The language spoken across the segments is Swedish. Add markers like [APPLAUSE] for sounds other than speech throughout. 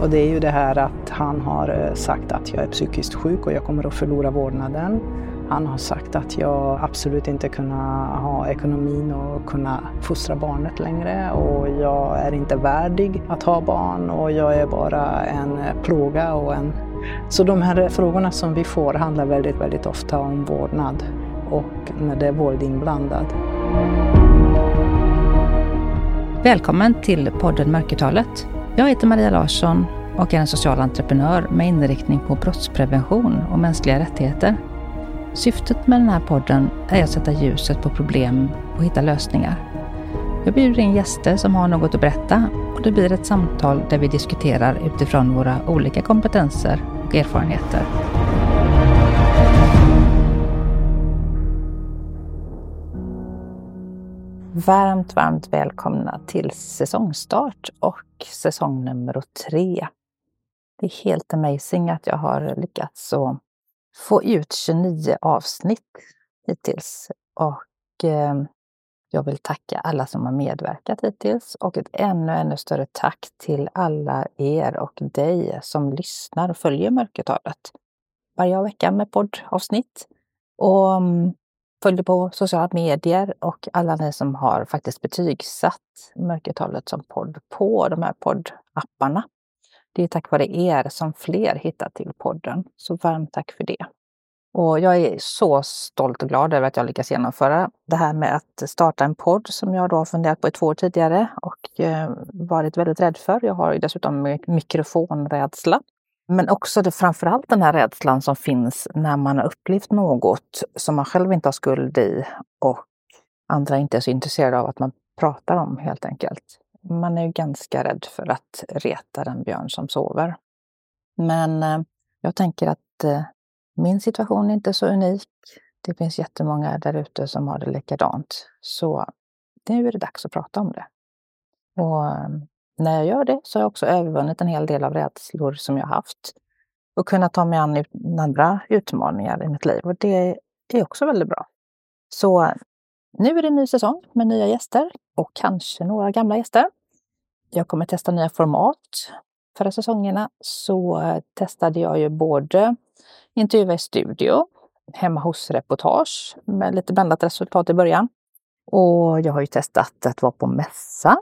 Och det är ju det här att han har eh, sagt att jag är psykiskt sjuk och jag kommer att förlora vårdnaden. Han har sagt att jag absolut inte kunna ha ekonomin och kunna fostra barnet längre och jag är inte värdig att ha barn och jag är bara en plåga och en... Så de här frågorna som vi får handlar väldigt, väldigt ofta om vårdnad och när det är våld inblandad. Välkommen till podden Mörkertalet. Jag heter Maria Larsson och är en social entreprenör med inriktning på brottsprevention och mänskliga rättigheter. Syftet med den här podden är att sätta ljuset på problem och hitta lösningar. Jag bjuder in gäster som har något att berätta och det blir ett samtal där vi diskuterar utifrån våra olika kompetenser och erfarenheter. Varmt, varmt välkomna till säsongstart och säsong nummer tre. Det är helt amazing att jag har lyckats att få ut 29 avsnitt hittills. Och eh, jag vill tacka alla som har medverkat hittills och ett ännu, ännu större tack till alla er och dig som lyssnar och följer Mörkertalet varje vecka med poddavsnitt. Och mm, följer på sociala medier och alla ni som har faktiskt betygsatt Mörkertalet som podd på de här poddapparna. Det är tack vare er som fler hittar till podden. Så varmt tack för det. Och jag är så stolt och glad över att jag lyckas genomföra det här med att starta en podd som jag då har funderat på i två år tidigare och eh, varit väldigt rädd för. Jag har ju dessutom mikrofonrädsla. Men också det, framförallt den här rädslan som finns när man har upplevt något som man själv inte har skuld i och andra inte är så intresserade av att man pratar om helt enkelt. Man är ju ganska rädd för att reta den björn som sover. Men eh, jag tänker att eh, min situation är inte så unik. Det finns jättemånga där ute som har det likadant. Så nu är det dags att prata om det. Och eh, när jag gör det så har jag också övervunnit en hel del av rädslor som jag haft och kunnat ta mig an andra utmaningar i mitt liv. Och det är också väldigt bra. Så nu är det en ny säsong med nya gäster och kanske några gamla gäster. Jag kommer testa nya format. Förra säsongerna så testade jag ju både intervjua i studio, hemma hos-reportage med lite blandat resultat i början. Och jag har ju testat att vara på mässa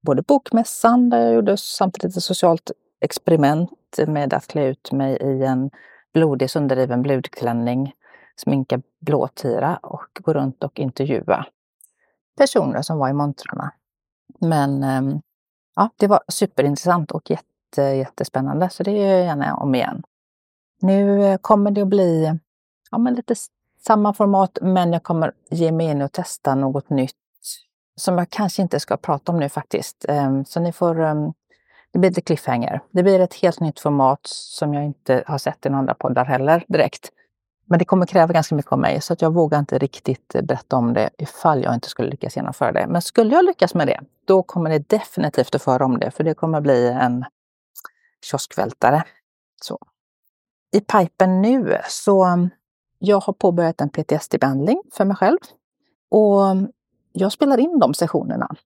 både Bokmässan, där jag gjorde samtidigt ett socialt experiment med att klä ut mig i en blodig sönderriven blodklänning, sminka blåtira och gå runt och intervjua personer som var i montrarna. Men ehm, ja, det var superintressant och jätte, jättespännande, så det gör jag gärna om igen. Nu eh, kommer det att bli ja, men lite samma format, men jag kommer ge mig in och testa något nytt som jag kanske inte ska prata om nu faktiskt. Ehm, så ni får, ehm, det blir lite cliffhanger. Det blir ett helt nytt format som jag inte har sett i några andra poddar heller direkt. Men det kommer kräva ganska mycket av mig så att jag vågar inte riktigt eh, berätta om det ifall jag inte skulle lyckas genomföra det. Men skulle jag lyckas med det, då kommer det definitivt att föra om det, för det kommer bli en kioskvältare. Så. I pipen nu så ehm, jag har påbörjat en PTSD-behandling för mig själv. Och jag spelar in de sessionerna.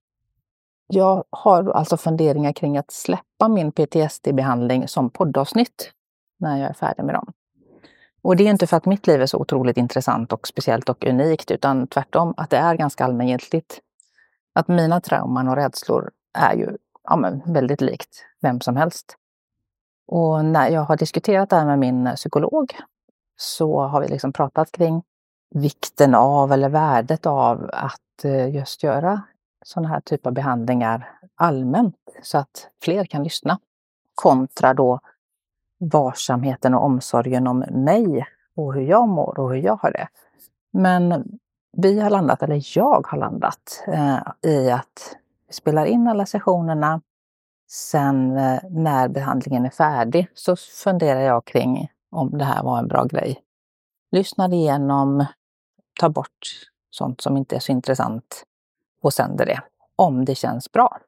Jag har alltså funderingar kring att släppa min PTSD-behandling som poddavsnitt när jag är färdig med dem. Och det är inte för att mitt liv är så otroligt intressant och speciellt och unikt, utan tvärtom att det är ganska allmängiltigt. Att mina trauman och rädslor är ju ja, väldigt likt vem som helst. Och när jag har diskuterat det här med min psykolog så har vi liksom pratat kring vikten av eller värdet av att eh, just göra sådana här typer av behandlingar allmänt så att fler kan lyssna. Kontra då varsamheten och omsorgen om mig och hur jag mår och hur jag har det. Men vi har landat, eller jag har landat, eh, i att vi spelar in alla sessionerna. Sen eh, när behandlingen är färdig så funderar jag kring om det här var en bra grej. Lyssnar igenom, ta bort sånt som inte är så intressant och sänder det, om det känns bra.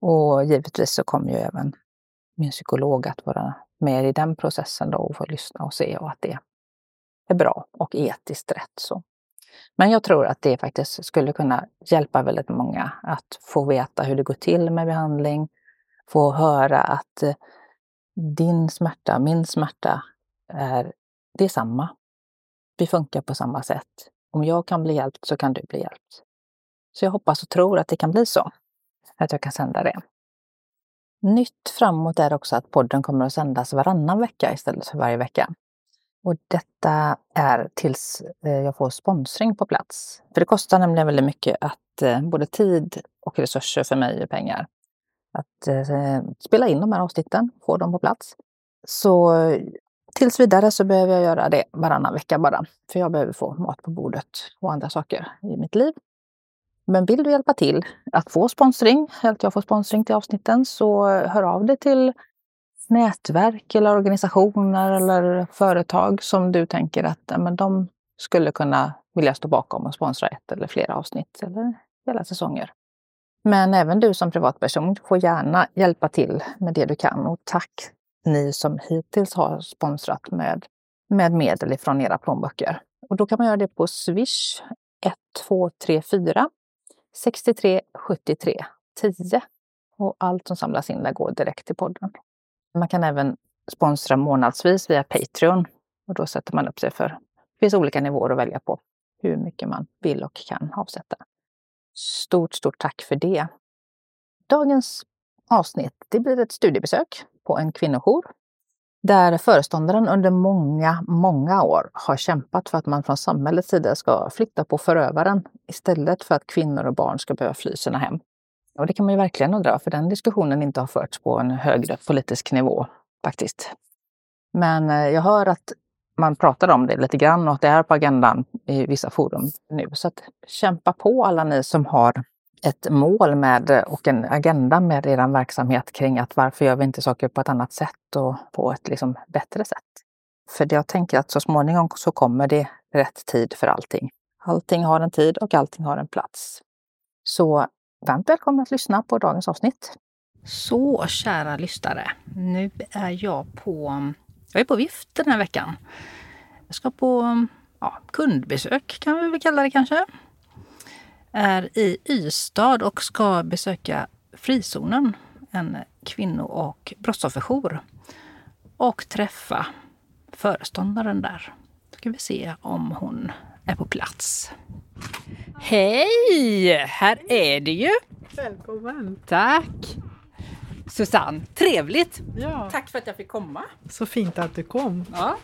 Och givetvis så kommer ju även min psykolog att vara med i den processen då och få lyssna och se och att det är bra och etiskt rätt. Så. Men jag tror att det faktiskt skulle kunna hjälpa väldigt många att få veta hur det går till med behandling, få höra att eh, din smärta, min smärta är det är samma. Vi funkar på samma sätt. Om jag kan bli hjälpt så kan du bli hjälpt. Så jag hoppas och tror att det kan bli så. Att jag kan sända det. Nytt framåt är också att podden kommer att sändas varannan vecka istället för varje vecka. Och detta är tills eh, jag får sponsring på plats. För det kostar nämligen väldigt mycket att eh, både tid och resurser för mig och pengar att eh, spela in de här avsnitten, få dem på plats. Så tills vidare så behöver jag göra det varannan vecka bara. För jag behöver få mat på bordet och andra saker i mitt liv. Men vill du hjälpa till att få sponsring, att jag får sponsring till avsnitten, så hör av dig till nätverk eller organisationer eller företag som du tänker att men de skulle kunna vilja stå bakom och sponsra ett eller flera avsnitt eller hela säsonger. Men även du som privatperson får gärna hjälpa till med det du kan. Och tack ni som hittills har sponsrat med, med medel ifrån era plånböcker. Och då kan man göra det på Swish 1234 63 73 10. Och allt som samlas in där går direkt till podden. Man kan även sponsra månadsvis via Patreon. Och då sätter man upp sig för, det finns olika nivåer att välja på, hur mycket man vill och kan avsätta. Stort, stort tack för det. Dagens avsnitt det blir ett studiebesök på en kvinnojour där föreståndaren under många, många år har kämpat för att man från samhällets sida ska flytta på förövaren istället för att kvinnor och barn ska behöva fly sina hem. Och det kan man ju verkligen undra, för den diskussionen inte har förts på en högre politisk nivå faktiskt. Men eh, jag hör att man pratar om det lite grann och att det är på agendan i vissa forum nu. Så att kämpa på alla ni som har ett mål med och en agenda med er verksamhet kring att varför gör vi inte saker på ett annat sätt och på ett liksom bättre sätt? För jag tänker att så småningom så kommer det rätt tid för allting. Allting har en tid och allting har en plats. Så varmt välkommen att lyssna på dagens avsnitt. Så kära lyssnare, nu är jag på jag är på vift den här veckan. Jag ska på ja, kundbesök kan vi väl kalla det kanske. Är i Ystad och ska besöka Frizonen, en kvinno och brottsofferjour. Och träffa föreståndaren där. Ska vi se om hon är på plats. Hej! Här är det ju! Välkommen! Tack! Susanne, trevligt! Ja. Tack för att jag fick komma. Så fint att du kom. Ja.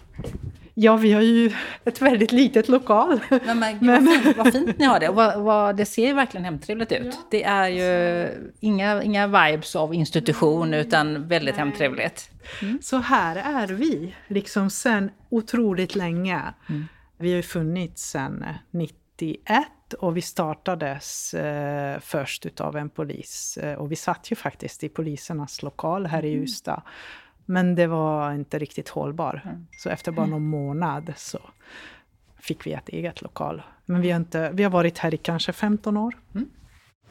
Ja, vi har ju ett väldigt litet lokal. Nej, men, men... Vad, fint, vad fint ni har det. Vad, vad, det ser ju verkligen hemtrevligt ut. Ja. Det är ju inga, inga vibes av institution utan väldigt Nej. hemtrevligt. Mm. Så här är vi, liksom sen otroligt länge. Mm. Vi har ju funnits sedan 91 och vi startades eh, först utav en polis. Eh, och vi satt ju faktiskt i polisernas lokal här i Ystad. Mm. Men det var inte riktigt hållbar. Mm. Så efter bara någon månad så fick vi ett eget lokal. Men vi har, inte, vi har varit här i kanske 15 år. Mm.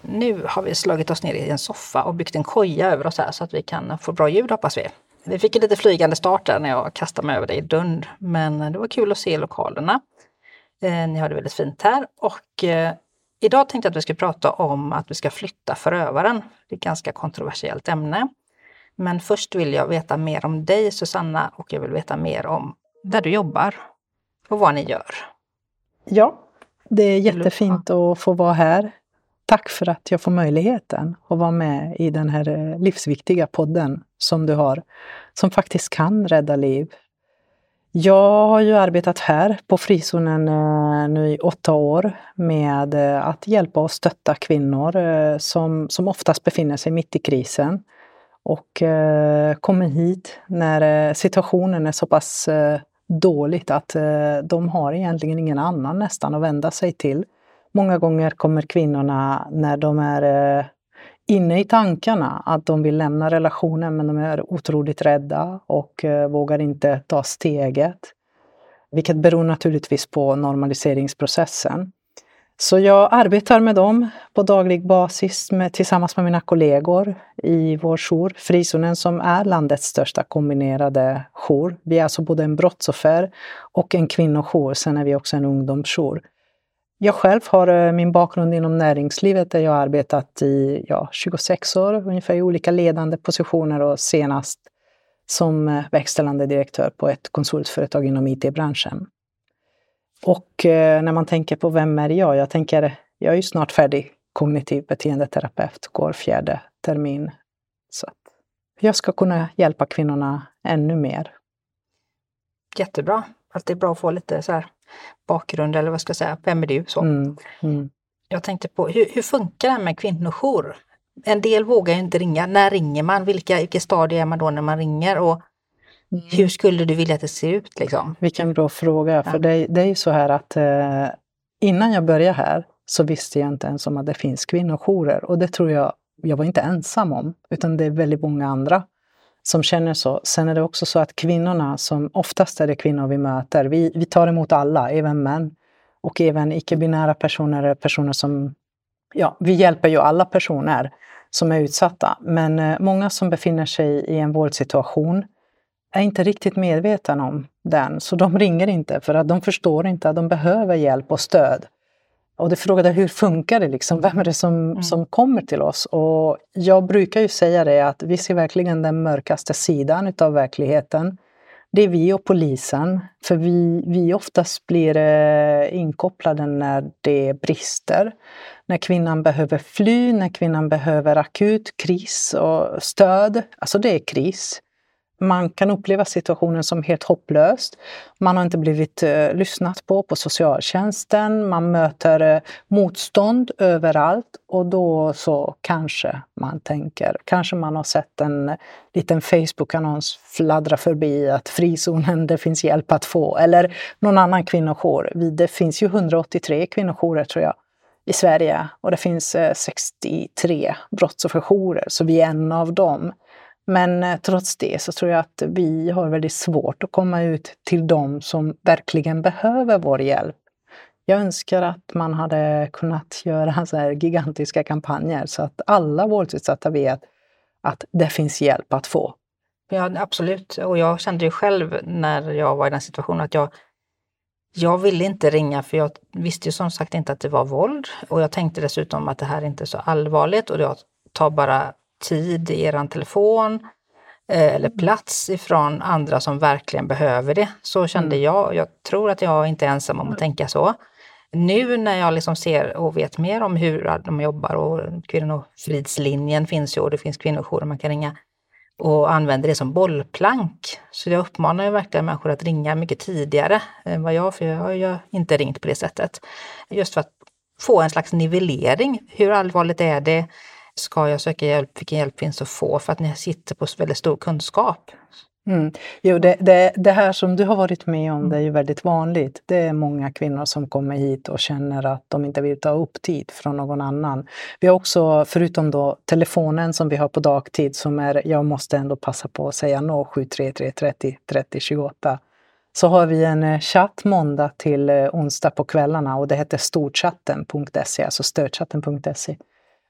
Nu har vi slagit oss ner i en soffa och byggt en koja över oss här så att vi kan få bra ljud hoppas vi. Vi fick en lite flygande start där när jag kastade mig över dig i dörren. Men det var kul att se lokalerna. Eh, ni har det väldigt fint här och eh, idag tänkte jag att vi skulle prata om att vi ska flytta förövaren. Det är ett ganska kontroversiellt ämne. Men först vill jag veta mer om dig Susanna och jag vill veta mer om där du jobbar och vad ni gör. Ja, det är jättefint att få vara här. Tack för att jag får möjligheten att vara med i den här eh, livsviktiga podden som du har, som faktiskt kan rädda liv. Jag har ju arbetat här på frizonen eh, nu i åtta år med eh, att hjälpa och stötta kvinnor som, som oftast befinner sig mitt i krisen och eh, kommer hit när eh, situationen är så pass eh, dåligt att eh, de har egentligen ingen annan nästan att vända sig till. Många gånger kommer kvinnorna när de är eh, inne i tankarna att de vill lämna relationen men de är otroligt rädda och eh, vågar inte ta steget. Vilket beror naturligtvis på normaliseringsprocessen. Så jag arbetar med dem på daglig basis med, tillsammans med mina kollegor i vår jour, Frizonen som är landets största kombinerade jour. Vi är alltså både en brottsoffer och en kvinnojour, sen är vi också en ungdomsjour. Jag själv har eh, min bakgrund inom näringslivet där jag har arbetat i ja, 26 år ungefär i olika ledande positioner och senast som eh, verkställande direktör på ett konsultföretag inom IT-branschen. Och eh, när man tänker på vem är jag? Jag tänker, jag är ju snart färdig kognitiv beteendeterapeut, går fjärde termin. Så jag ska kunna hjälpa kvinnorna ännu mer. Jättebra. Alltid bra att få lite så här bakgrund eller vad ska jag säga, vem är du? Så. Mm, mm. Jag tänkte på, hur, hur funkar det här med kvinnojour? En del vågar ju inte ringa. När ringer man? Vilka, vilka stadier är man då när man ringer? Och mm. hur skulle du vilja att det ser ut? Liksom? Vilken bra fråga, ja. för det, det är ju så här att eh, innan jag började här så visste jag inte ens om att det finns kvinnojourer och det tror jag jag var inte ensam om, utan det är väldigt många andra som känner så. Sen är det också så att kvinnorna, som oftast är det kvinnor vi möter, vi, vi tar emot alla, även män och även icke-binära personer, personer som, ja, vi hjälper ju alla personer som är utsatta. Men eh, många som befinner sig i en vårdsituation är inte riktigt medvetna om den, så de ringer inte för att de förstår inte att de behöver hjälp och stöd. Och det frågade hur funkar det liksom? Vem är det som, mm. som kommer till oss? Och jag brukar ju säga det att vi ser verkligen den mörkaste sidan utav verkligheten. Det är vi och polisen, för vi, vi oftast blir eh, inkopplade när det brister. När kvinnan behöver fly, när kvinnan behöver akut kris och stöd. Alltså det är kris. Man kan uppleva situationen som helt hopplöst. Man har inte blivit eh, lyssnat på på socialtjänsten. Man möter eh, motstånd överallt och då så kanske man tänker, kanske man har sett en eh, liten Facebook-annons fladdra förbi att frizonen, det finns hjälp att få. Eller någon annan kvinnojour. Det finns ju 183 kvinnojourer tror jag i Sverige och det finns eh, 63 brottsofferjourer, så vi är en av dem. Men eh, trots det så tror jag att vi har väldigt svårt att komma ut till dem som verkligen behöver vår hjälp. Jag önskar att man hade kunnat göra så här gigantiska kampanjer så att alla våldsutsatta vet att det finns hjälp att få. Ja, absolut. Och jag kände ju själv när jag var i den situationen att jag, jag ville inte ringa för jag visste ju som sagt inte att det var våld. Och jag tänkte dessutom att det här inte är så allvarligt och jag tar bara tid i er telefon eh, eller plats ifrån andra som verkligen behöver det. Så kände mm. jag. Jag tror att jag inte är ensam om att tänka så. Nu när jag liksom ser och vet mer om hur de jobbar och kvinnofridslinjen finns ju och det finns kvinnojourer man kan ringa och använder det som bollplank. Så jag uppmanar ju verkligen människor att ringa mycket tidigare än vad jag, för jag har ju inte ringt på det sättet. Just för att få en slags nivellering. Hur allvarligt är det? Ska jag söka hjälp? Vilken hjälp finns att få? För att ni sitter på väldigt stor kunskap. Mm. Jo, det, det, det, här som du har varit med om, det är ju väldigt vanligt. Det är många kvinnor som kommer hit och känner att de inte vill ta upp tid från någon annan. Vi har också, förutom då telefonen som vi har på dagtid, som är, jag måste ändå passa på att säga 073 30 30 28, så har vi en eh, chatt måndag till eh, onsdag på kvällarna och det heter storchatten.se, alltså stödchatten.se.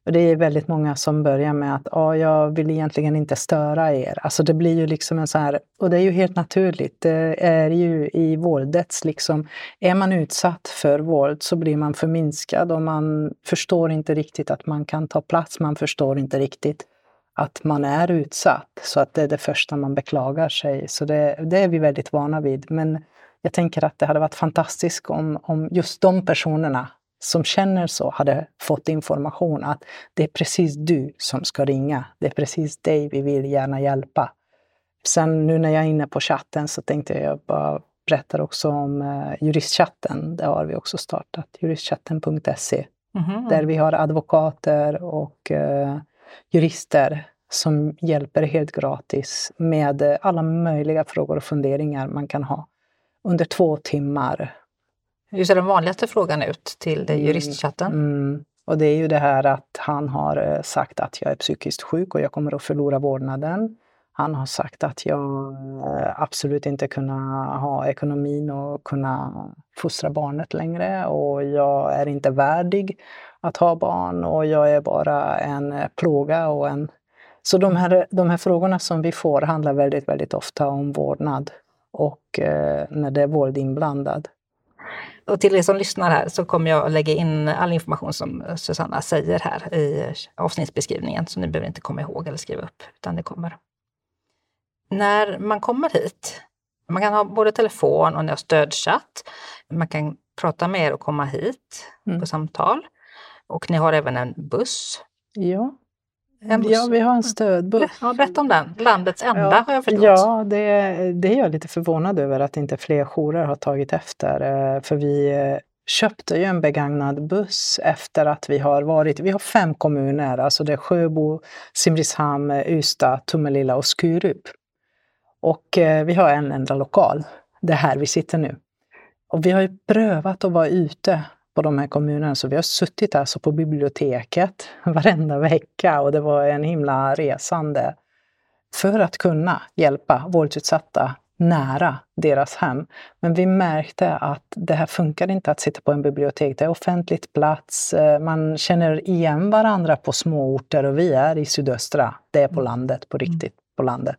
Och det är väldigt många som börjar med att ah, jag vill egentligen inte störa er. Alltså det blir ju liksom en så här, och det är ju helt naturligt. Det är ju i våldets liksom, är man utsatt för våld så blir man förminskad och man förstår inte riktigt att man kan ta plats. Man förstår inte riktigt att man är utsatt. Så att det är det första man beklagar sig. Så det, det är vi väldigt vana vid. Men jag tänker att det hade varit fantastiskt om, om just de personerna som känner så hade fått information att det är precis du som ska ringa. Det är precis dig vi vill gärna hjälpa. Sen nu när jag är inne på chatten så tänkte jag bara berätta också om eh, juristchatten. Det har vi också startat, juristchatten.se. Mm -hmm. Där vi har advokater och eh, jurister som hjälper helt gratis med alla möjliga frågor och funderingar man kan ha under två timmar hur ser den vanligaste frågan ut till mm, juristchatten? Mm. Och det är ju det här att han har eh, sagt att jag är psykiskt sjuk och jag kommer att förlora vårdnaden. Han har sagt att jag eh, absolut inte kunna ha ekonomin och kunna fostra barnet längre och jag är inte värdig att ha barn och jag är bara en eh, plåga och en... Så de här, de här frågorna som vi får handlar väldigt, väldigt ofta om vårdnad och eh, när det är vård inblandad. Och till er som lyssnar här så kommer jag att lägga in all information som Susanna säger här i avsnittsbeskrivningen, så ni behöver inte komma ihåg eller skriva upp, utan det kommer. när man kommer hit, man kan ha både telefon och ni har stödchatt. Man kan prata med er och komma hit Mm. på samtal. Och ni har även en buss. Ja. Ja, vi har en stödbuss. Ja, berätta om den. Landets enda har jag förstått. Ja, det, det är jag lite förvånad över att inte fler jourer har tagit efter. eh, För vi eh, köpte ju en begagnad buss efter att vi har varit, vi har fem kommuner, alltså det är Sjöbo, Simrishamn, Ystad, Tomelilla och Skurup. Och eh, vi har en enda lokal, det är här vi sitter nu. Och vi har ju prövat att vara ute på de här kommunerna, så vi har suttit alltså på biblioteket [LAUGHS] varenda vecka och det var en himla resande för att kunna hjälpa våldsutsatta nära deras hem. Men vi märkte att det här funkar inte att sitta på en bibliotek. Det är offentligt plats, eh, man känner igen varandra på små orter och vi är i sydöstra, det är på landet, på riktigt på landet.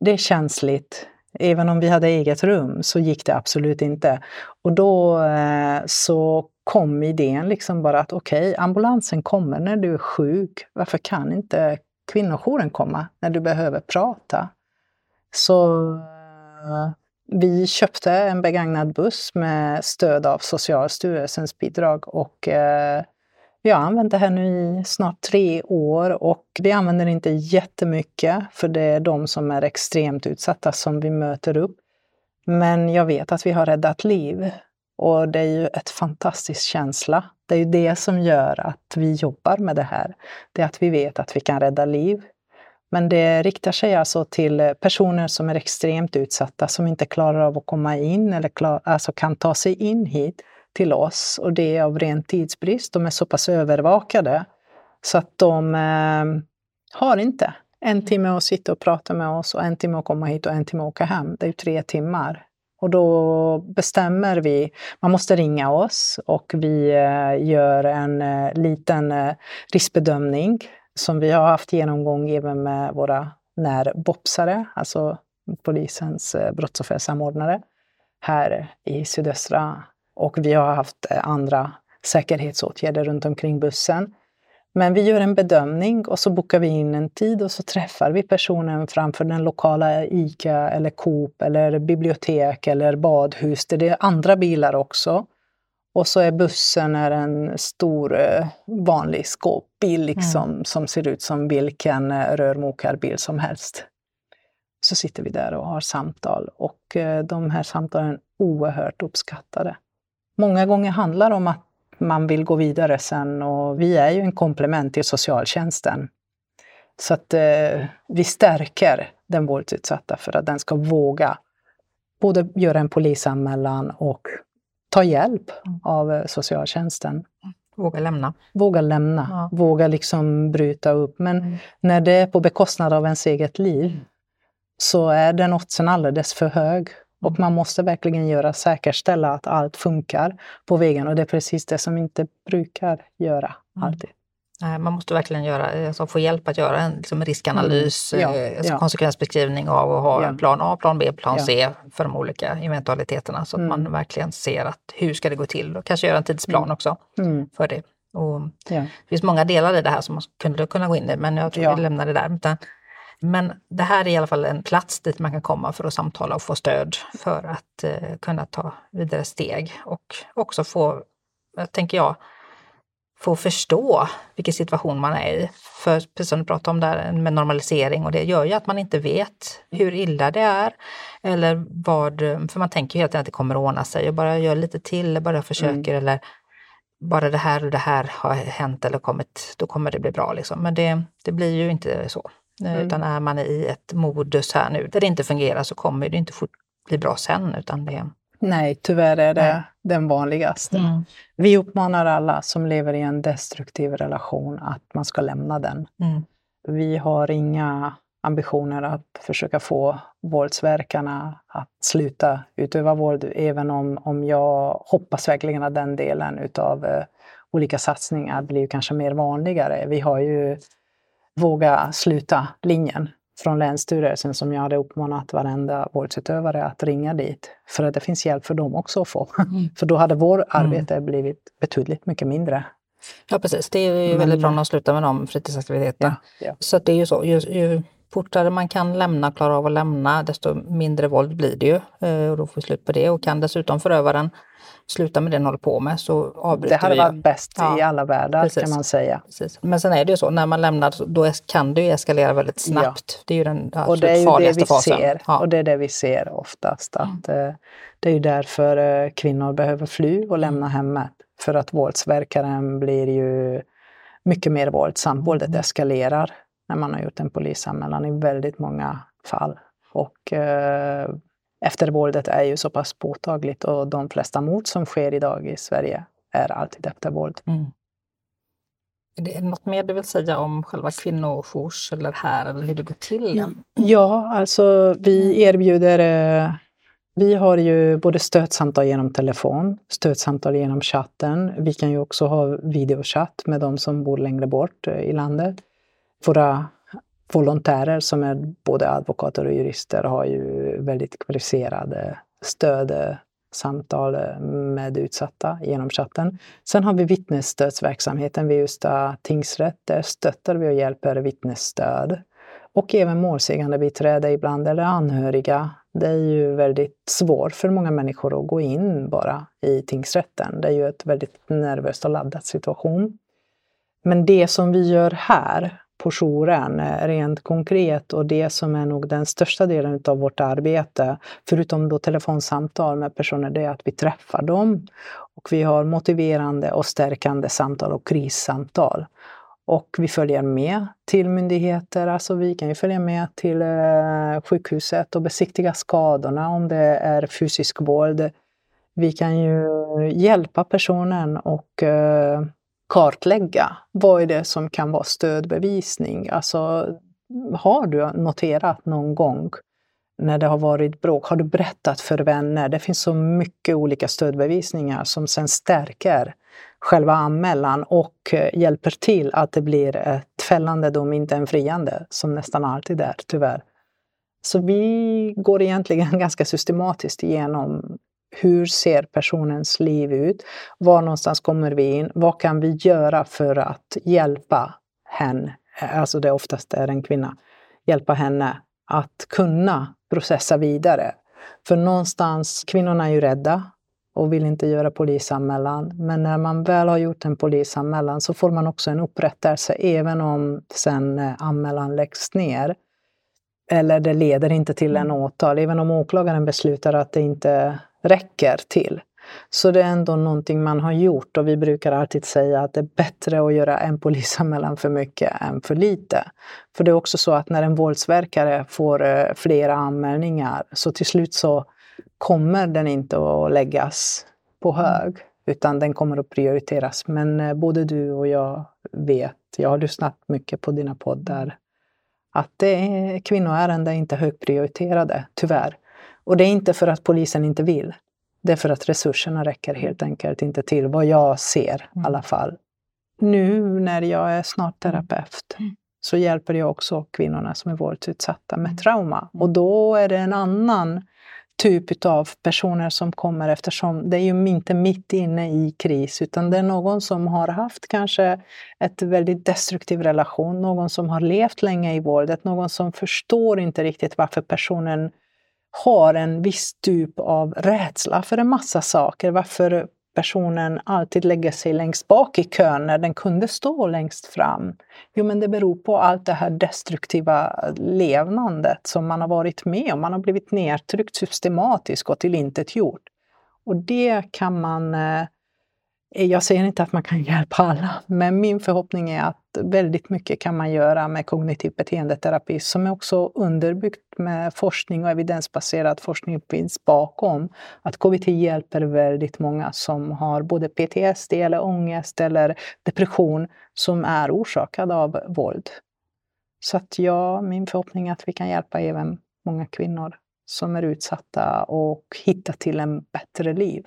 Det är känsligt. Även om vi hade eget rum så gick det absolut inte. Och då eh, så kom idén liksom bara att okej, ambulansen kommer när du är sjuk. Varför kan inte kvinnojouren komma när du behöver prata? Så eh, vi köpte en begagnad buss med stöd av Socialstyrelsens bidrag och eh, vi har använt det här nu i snart tre år och vi använder det inte jättemycket för det är de som är extremt utsatta som vi möter upp. Men jag vet att vi har räddat liv och det är ju ett fantastisk känsla. Det är ju det som gör att vi jobbar med det här. Det är att vi vet att vi kan rädda liv. Men det riktar sig alltså till personer som är extremt utsatta, som inte klarar av att komma in eller klar, alltså kan ta sig in hit till oss. Och det är av ren tidsbrist. De är så pass övervakade så att de eh, har inte en timme att sitta och prata med oss och en timme att komma hit och en timme att åka hem. Det är tre timmar. Och då bestämmer vi, man måste ringa oss och vi eh, gör en eh, liten eh, riskbedömning som vi har haft genomgång även med våra närbopsare, alltså polisens eh, brottsoffersamordnare här i sydöstra. Och vi har haft eh, andra säkerhetsåtgärder runt omkring bussen. Men vi gör en bedömning och så bokar vi in en tid och så träffar vi personen framför den lokala ICA eller Coop eller bibliotek eller badhus det är andra bilar också. Och så är bussen är en stor eh, vanlig skåpbil liksom, som ser ut som vilken eh, rörmokarbil som helst. Så sitter vi där och har samtal och de här samtalen är oerhört uppskattade. Många gånger handlar om att man vill gå vidare sen och vi är ju en komplement till socialtjänsten. Så att eh, vi stärker den våldsutsatta för att den ska våga både göra en polisanmälan och ta hjälp av eh, socialtjänsten. Våga lämna. Våga lämna, Ja. våga liksom bryta upp. Men Mm. när det är på bekostnad av ens eget liv så är den oddsen alldeles för hög. Och man måste verkligen göra, säkerställa att allt funkar på vägen. Och det är precis det som inte brukar göra Mm. alltid. Nej, Man måste verkligen göra, alltså få hjälp att göra en liksom riskanalys, Mm. Ja, eh, alltså ja. konsekvensbeskrivning av att ha Ja. en plan A, plan B, plan. C för de olika eventualiteterna så att Mm. man verkligen ser att hur ska det gå till och kanske göra en tidsplan också Mm. för det. Och det finns många delar i det här som man skulle kunna gå in i men jag tror Ja. vi lämnar det där. Utan, men det här är i alla fall en plats dit man kan komma för att samtala och få stöd för att eh, kunna ta vidare steg och också få, tänker jag, få förstå vilken situation man är i. För precis som du pratade om där med normalisering och det gör ju att man inte vet hur illa det är. Eller vad, för man tänker ju hela tiden att det kommer att ordna sig och bara gör lite till, bara jag försöker eller bara det här och det här har hänt eller kommit, då kommer det bli bra. Liksom. Men det, det blir ju inte så. Eh, Utan är man i ett modus här nu där det inte fungerar så kommer det inte fort bli bra sen. Utan det, Nej, tyvärr är det Nej. den vanligaste. Mm. Vi uppmanar alla som lever i en destruktiv relation att man ska lämna den. Mm. Vi har inga ambitioner att försöka få våldsverkarna att sluta utöva våld, även om, om jag hoppas verkligen att den delen utav eh, olika satsningar blir kanske mer vanligare. Vi har ju Våga sluta linjen från Länsstyrelsen som jag hade uppmanat varenda våldsutövare att ringa dit. För att det finns hjälp för dem också att få. Mm. [LAUGHS] För då hade vår arbete blivit betydligt mycket mindre. Ja precis, det är ju Men- väldigt bra de slutar med de fritidsaktiviteterna. Ja, ja. Så att det är ju så, ju, ju fortare man kan lämna, klara av att lämna, desto mindre våld blir det ju. Eh, och då får vi slut på det. Och kan dessutom förövaren sluta med det den håller på med så avbryter vi. Det hade varit bäst ja. i alla världar Precis. kan man säga. Precis. Men sen är det ju så, när man lämnar då kan det ju eskalera väldigt snabbt. Ja. Det är ju den och det är farligaste det vi fasen. Ser. Ja. Och det är det vi ser oftast. Att, mm. Det är ju därför eh, kvinnor behöver fly och lämna hemmet. För att våldsverkaren blir ju mycket mer våldsam. Våldet mm. eskalerar när man har gjort en polisanmälan i väldigt många fall. Och eh, eftervåldet är ju så pass påtagligt och de flesta mord som sker idag i Sverige är alltid eftervåld. Mm. Är det något mer du vill säga om själva kvinnojours eller här eller hur det går till? Ja, alltså vi mm. erbjuder eh, vi har ju både stödsamtal genom telefon, stödsamtal genom chatten. Vi kan ju också ha videochatt med de som bor längre bort eh, i landet. Våra volontärer som är både advokater och jurister har ju väldigt kvalificerade stödsamtal eh, eh, med utsatta genom chatten. Sen har vi vittnesstödsverksamheten vid Ystad tingsrätt. Där stöttar vi och hjälper vittnesstöd. Och även målsägande biträde ibland, eller anhöriga. Det är ju väldigt svårt för många människor att gå in bara i tingsrätten. Det är ju ett väldigt nervöst och laddat situation. Men det som vi gör här på jouren eh, rent konkret och det som är nog den största delen av vårt arbete, förutom då telefonsamtal med personer, det är att vi träffar dem. Och vi har motiverande och stärkande samtal och krissamtal. Och vi följer med till myndigheter, alltså vi kan ju följa med till eh, sjukhuset och besiktiga skadorna om det är fysisk våld. Vi kan ju hjälpa personen och eh, kartlägga vad är det som kan vara stödbevisning. Alltså, har du noterat någon gång när det har varit bråk, har du berättat för vänner? Det finns så mycket olika stödbevisningar som sen stärker själva anmälan och eh, hjälper till att det blir ett fällande dom, inte en friande, som nästan alltid är, tyvärr. Så vi går egentligen [LAUGHS] ganska systematiskt igenom hur ser personens liv ut? Var någonstans kommer vi in? Vad kan vi göra för att hjälpa henne, alltså det oftast är en kvinna, hjälpa henne att kunna processa vidare. För någonstans, kvinnorna är ju rädda och vill inte göra polisanmälan. Men när man väl har gjort en polisanmälan så får man också en upprättelse även om sen eh, anmälan läggs ner. Eller det leder inte till en mm. åtal, även om åklagaren beslutar att det inte räcker till. Så det är ändå någonting man har gjort och vi brukar alltid säga att det är bättre att göra en polisanmälan för mycket än för lite. För det är också så att när en våldsverkare får eh, flera anmälningar så till slut så kommer den inte att läggas på hög utan den kommer att prioriteras. Men eh, både du och jag vet, jag har lyssnat mycket på dina poddar, att det är, kvinnoärenden är inte högprioriterade, tyvärr. Och det är inte för att polisen inte vill. Det är för att resurserna räcker helt enkelt inte till, vad jag ser i alla fall. Nu när jag är snart terapeut mm. så hjälper jag också kvinnorna som är våldsutsatta med trauma. Och då är det en annan typ av personer som kommer eftersom det är ju inte mitt inne i kris utan det är någon som har haft kanske ett väldigt destruktiv relation, någon som har levt länge i våldet, någon som förstår inte riktigt varför personen har en viss typ av rädsla för en massa saker. Varför personen alltid lägger sig längst bak i kön när den kunde stå längst fram. Jo, men det beror på allt det här destruktiva levnandet som man har varit med om. Man har blivit nedtryckt systematiskt och tillintetgjort. Och det kan man eh, Eh, jag säger inte att man kan [LAUGHS] hjälpa alla, men min förhoppning är att väldigt mycket kan man göra med kognitiv beteendeterapi som är också underbyggt med forskning och evidensbaserad forskning finns bakom. Att KBT hjälper väldigt många som har både PTSD eller ångest eller depression som är orsakad av våld. Så att ja, min förhoppning är att vi kan hjälpa även många kvinnor som är utsatta och hitta till en bättre liv.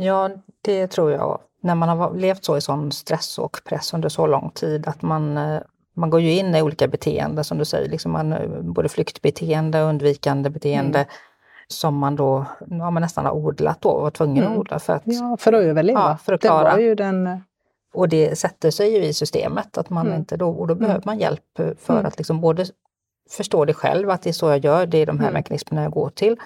Ja, det tror jag. När man har levt så i sån stress och press under så lång tid att man, eh, man går ju in i olika beteenden som du säger, liksom man, eh, både flyktbeteende och undvikande beteende mm. som man då ja, man nästan har odlat då och var tvungen mm. att odla för att, ja, för att överleva. Ja, för att klara. Det var ju den... Eh, och det sätter sig ju i systemet att man mm. inte då, och då behöver mm. man hjälp för mm. att liksom både förstår det själv, att det är så jag gör, det är de här mm. mekanismerna jag går till.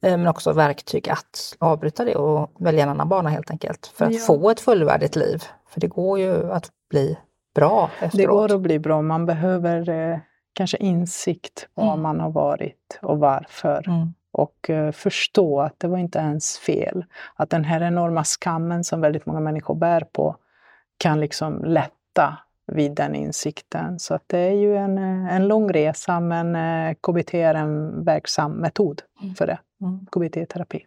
Eh, men också verktyg att avbryta det och välja en annan bana helt enkelt. För att ja. få ett fullvärdigt liv. För det går ju att bli bra efteråt. Det går att bli bra, man behöver eh, kanske insikt var mm. man har varit och varför. Mm. Och eh, förstå att det var inte ens fel. Att den här enorma skammen som väldigt många människor bär på kan liksom lätta vid den insikten. Så att det är ju en, eh, en lång resa men eh, KBT är en verksam metod mm. för det. Mm. KBT-terapi.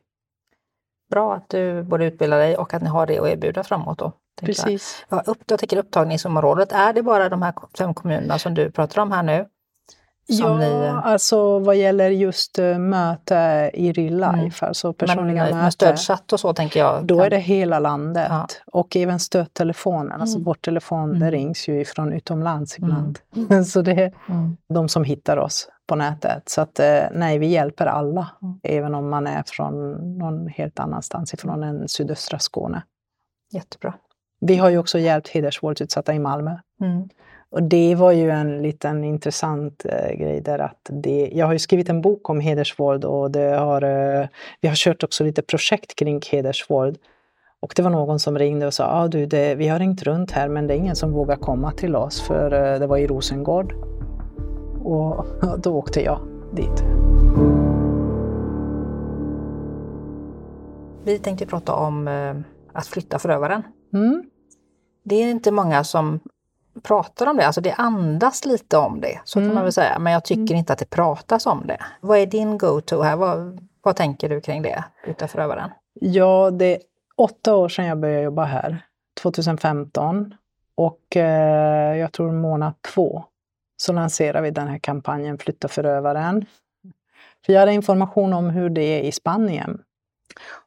Bra att du både utbildar dig och att ni har det att erbjuda framåt. Då, Precis. Jag. Ja, upp, jag tänker upptagningsområdet, är det bara de här fem kommunerna som du pratar om här nu? Ja, ni... alltså vad gäller just uh, möte i real mm. life, mm. alltså personliga Men, möten. stödchatt och så tänker jag? Då kan... är det hela landet. Ja. Och även stödtelefonen, alltså mm. alltså vår telefon, mm. det rings ju ifrån utomlands ibland. Mm. [LAUGHS] så det är mm. de som hittar oss på nätet. Så att nej, vi hjälper alla, mm. även om man är från någon helt annanstans ifrån än sydöstra Skåne. Jättebra. Vi har ju också hjälpt hedersvåldsutsatta i Malmö. Och det var ju en liten intressant eh, grej där att det, jag har ju skrivit en bok om hedersvåld och det har, eh, vi har kört också lite projekt kring hedersvåld. Och det var någon som ringde och sa, ah, du, det, vi har ringt runt här men det är ingen som vågar komma till oss för eh, det var i Rosengård. Och [LAUGHS] då åkte jag dit. Vi tänkte prata om eh, att flytta förövaren. Mm. Det är inte många som pratar om det, alltså det andas lite om det, så mm. kan man mm. väl säga. Men jag tycker mm. inte att det pratas om det. Vad är din go-to här? Vad, vad tänker du kring det, utav förövaren? Ja, det är åtta år sedan jag började jobba här, 2015. Och eh, jag tror månad två så lanserade vi den här kampanjen Flytta förövaren. För jag hade information om hur det är i Spanien.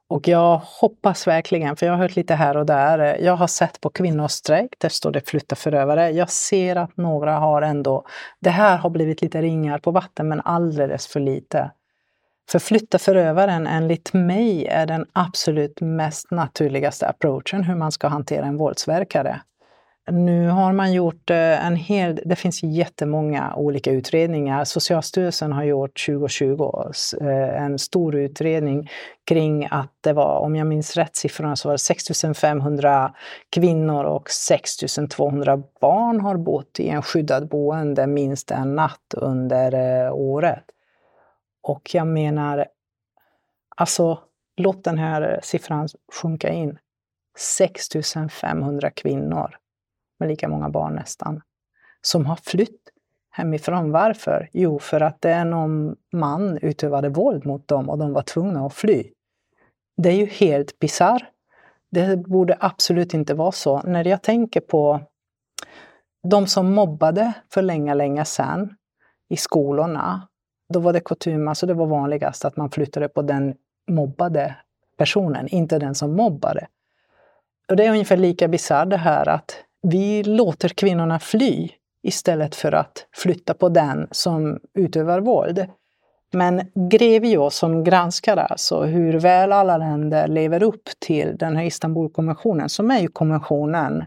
Och jag hoppas verkligen, för jag har hört lite här och där, eh, jag har sett på kvinnostrejk, där står det flytta förövare. Jag ser att några har ändå, det här har blivit lite ringar på vatten men alldeles för lite. För flytta förövaren enligt mig är den absolut mest naturligaste approachen hur man ska hantera en våldsverkare. Nu har man gjort eh, en hel, det finns jättemånga olika utredningar. Socialstyrelsen har gjort 2020 eh, en stor utredning kring att det var, om jag minns rätt siffrorna, så var det 6500 kvinnor och 6200 barn har bott i en skyddad boende minst en natt under eh, året. Och jag menar, alltså låt den här siffran sjunka in. 6500 kvinnor med lika många barn nästan, som har flytt hemifrån. Varför? Jo, för att det är någon man utövade våld mot dem och de var tvungna att fly. Det är ju helt bisarrt. Det borde absolut inte vara så. När jag tänker på de som mobbade för länge, länge sedan i skolorna, då var det kutym, alltså det var vanligast att man flyttade på den mobbade personen, inte den som mobbade. Och det är ungefär lika bisarrt det här att vi låter kvinnorna fly istället för att flytta på den som utövar våld. Men Grevio som granskar alltså hur väl alla länder lever upp till den här Istanbulkonventionen, som är ju konventionen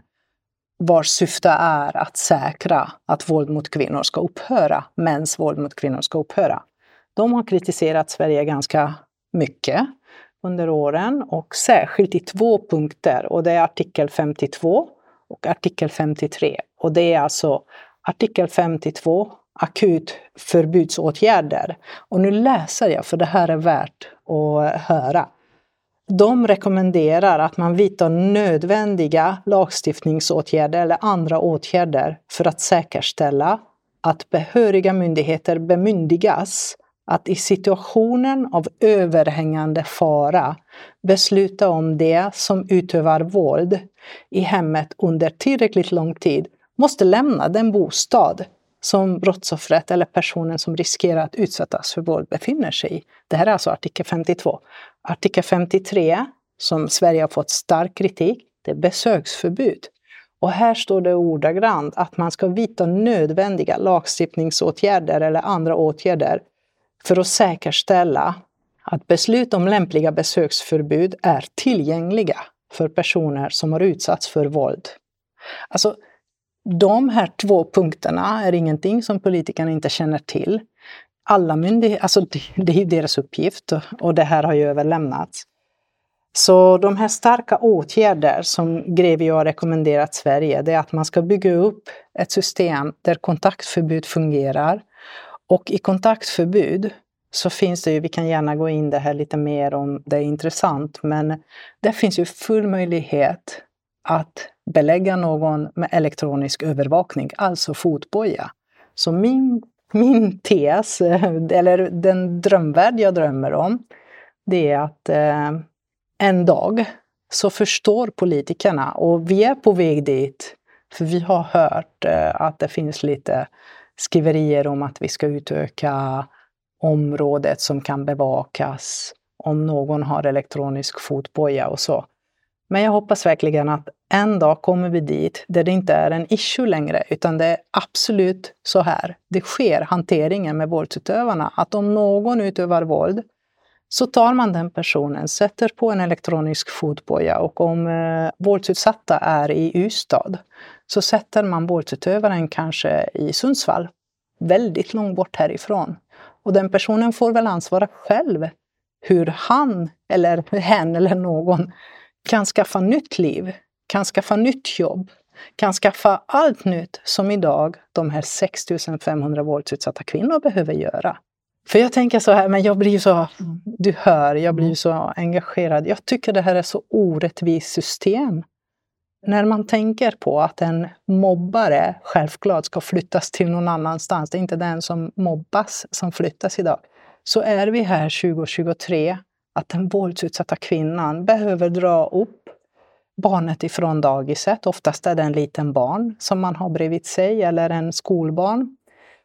vars syfte är att säkra att våld mot kvinnor ska upphöra, mäns våld mot kvinnor ska upphöra. De har kritiserat Sverige ganska mycket under åren och särskilt i två punkter och det är artikel 52 och artikel 53. Och det är alltså artikel 52, akut förbudsåtgärder. Och nu läser jag, för det här är värt att höra. De rekommenderar att man vidtar nödvändiga lagstiftningsåtgärder eller andra åtgärder för att säkerställa att behöriga myndigheter bemyndigas att i situationen av överhängande fara besluta om det som utövar våld i hemmet under tillräckligt lång tid måste lämna den bostad som brottsoffret eller personen som riskerar att utsättas för våld befinner sig i. Det här är alltså artikel 52. Artikel 53, som Sverige har fått stark kritik, det är besöksförbud. Och här står det ordagrant att man ska vidta nödvändiga lagstiftningsåtgärder eller andra åtgärder för att säkerställa att beslut om lämpliga besöksförbud är tillgängliga för personer som har utsatts för våld. Alltså, de här två punkterna är ingenting som politikerna inte känner till. Alla myndigheter, alltså det, det är ju deras uppgift och det här har ju överlämnats. Så de här starka åtgärder som Grevio har rekommenderat Sverige, det är att man ska bygga upp ett system där kontaktförbud fungerar. Och i kontaktförbud så finns det ju, vi kan gärna gå in det här lite mer om det är intressant, men det finns ju full möjlighet att belägga någon med elektronisk övervakning, alltså fotboja. Så min, min tes, eh, eller den drömvärld jag drömmer om, det är att eh, en dag så förstår politikerna, och vi är på väg dit, för vi har hört eh, att det finns lite skriverier om att vi ska utöka området som kan bevakas om någon har elektronisk fotboja och så. Men jag hoppas verkligen att en dag kommer vi dit där det inte är en issue längre, utan det är absolut så här. Det sker hanteringen med våldsutövarna, att om någon utövar våld så tar man den personen, sätter på en elektronisk fotboja och om eh, våldsutsatta är i Ystad så sätter man våldsutövaren kanske i Sundsvall, väldigt långt bort härifrån. Och den personen får väl ansvara själv hur han eller hen eller någon kan skaffa nytt liv, kan skaffa nytt jobb, kan skaffa allt nytt som idag de här 6500 våldsutsatta kvinnor behöver göra. För jag tänker så här, men jag blir ju så, du hör, jag blir ju så engagerad. Jag tycker det här är så orättvist system. När man tänker på att en mobbare självklart ska flyttas till någon annanstans, det är inte den som mobbas som flyttas idag, så är vi här 2023 att den våldsutsatta kvinnan behöver dra upp barnet ifrån dagiset. Oftast är det en liten barn som man har bredvid sig eller en skolbarn.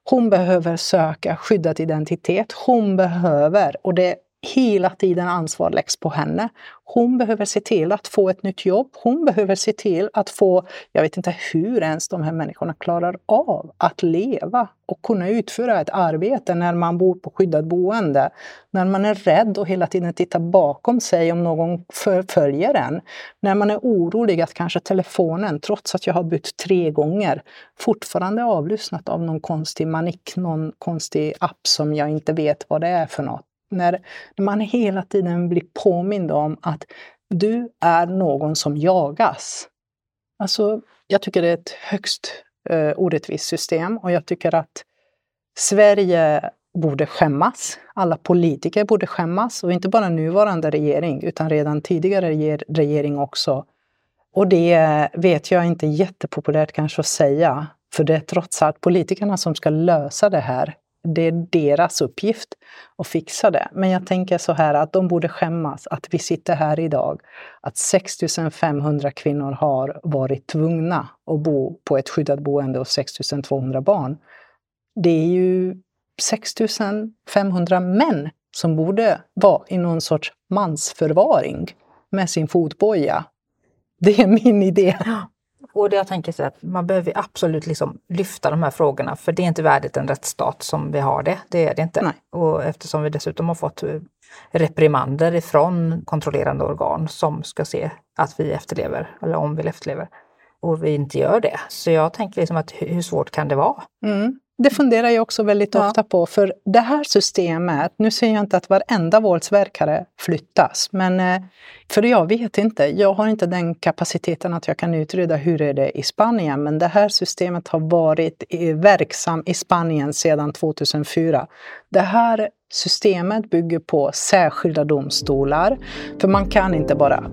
Hon behöver söka skyddad identitet. Hon behöver, och det hela tiden ansvar läggs på henne. Hon behöver se till att få ett nytt jobb. Hon behöver se till att få, jag vet inte hur ens de här människorna klarar av att leva och kunna utföra ett arbete när man bor på skyddat boende. När man är rädd och hela tiden tittar bakom sig om någon förföljer en. När man är orolig att kanske telefonen, trots att jag har bytt tre gånger, fortfarande är avlyssnat av någon konstig manik, någon konstig app som jag inte vet vad det är för något när, man hela tiden blir påmind om att du är någon som jagas. Alltså, jag tycker det är ett högst eh, orättvist system och jag tycker att Sverige borde skämmas. Alla politiker borde skämmas och inte bara nuvarande regering utan redan tidigare regering också. Och det vet jag inte är jättepopulärt kanske att säga, för det är trots allt politikerna som ska lösa det här det är deras uppgift att fixa det. Men jag tänker så här att de borde skämmas att vi sitter här idag, att 6 500 kvinnor har varit tvungna att bo på ett skyddat boende och 6 200 barn. Det är ju 6 500 män som borde vara i någon sorts mansförvaring med sin fotboja. Det är min idé. Och det jag tänker så att man behöver absolut liksom lyfta de här frågorna för det är inte värdigt en rättsstat som vi har det. Det är det inte. Nej. Och eftersom vi dessutom har fått eh, reprimander ifrån kontrollerande organ som ska se att vi efterlever, eller om vi efterlever, och vi inte gör det. Så jag tänker liksom att hur svårt kan det vara? Mm. Det funderar jag också väldigt ja. ofta på, för det här systemet, nu säger jag inte att varenda våldsverkare flyttas, men eh, för jag vet inte, jag har inte den kapaciteten att jag kan utreda hur är det i Spanien, men det här systemet har varit verksam i Spanien sedan 2004. Det här systemet bygger på särskilda domstolar, för man kan inte bara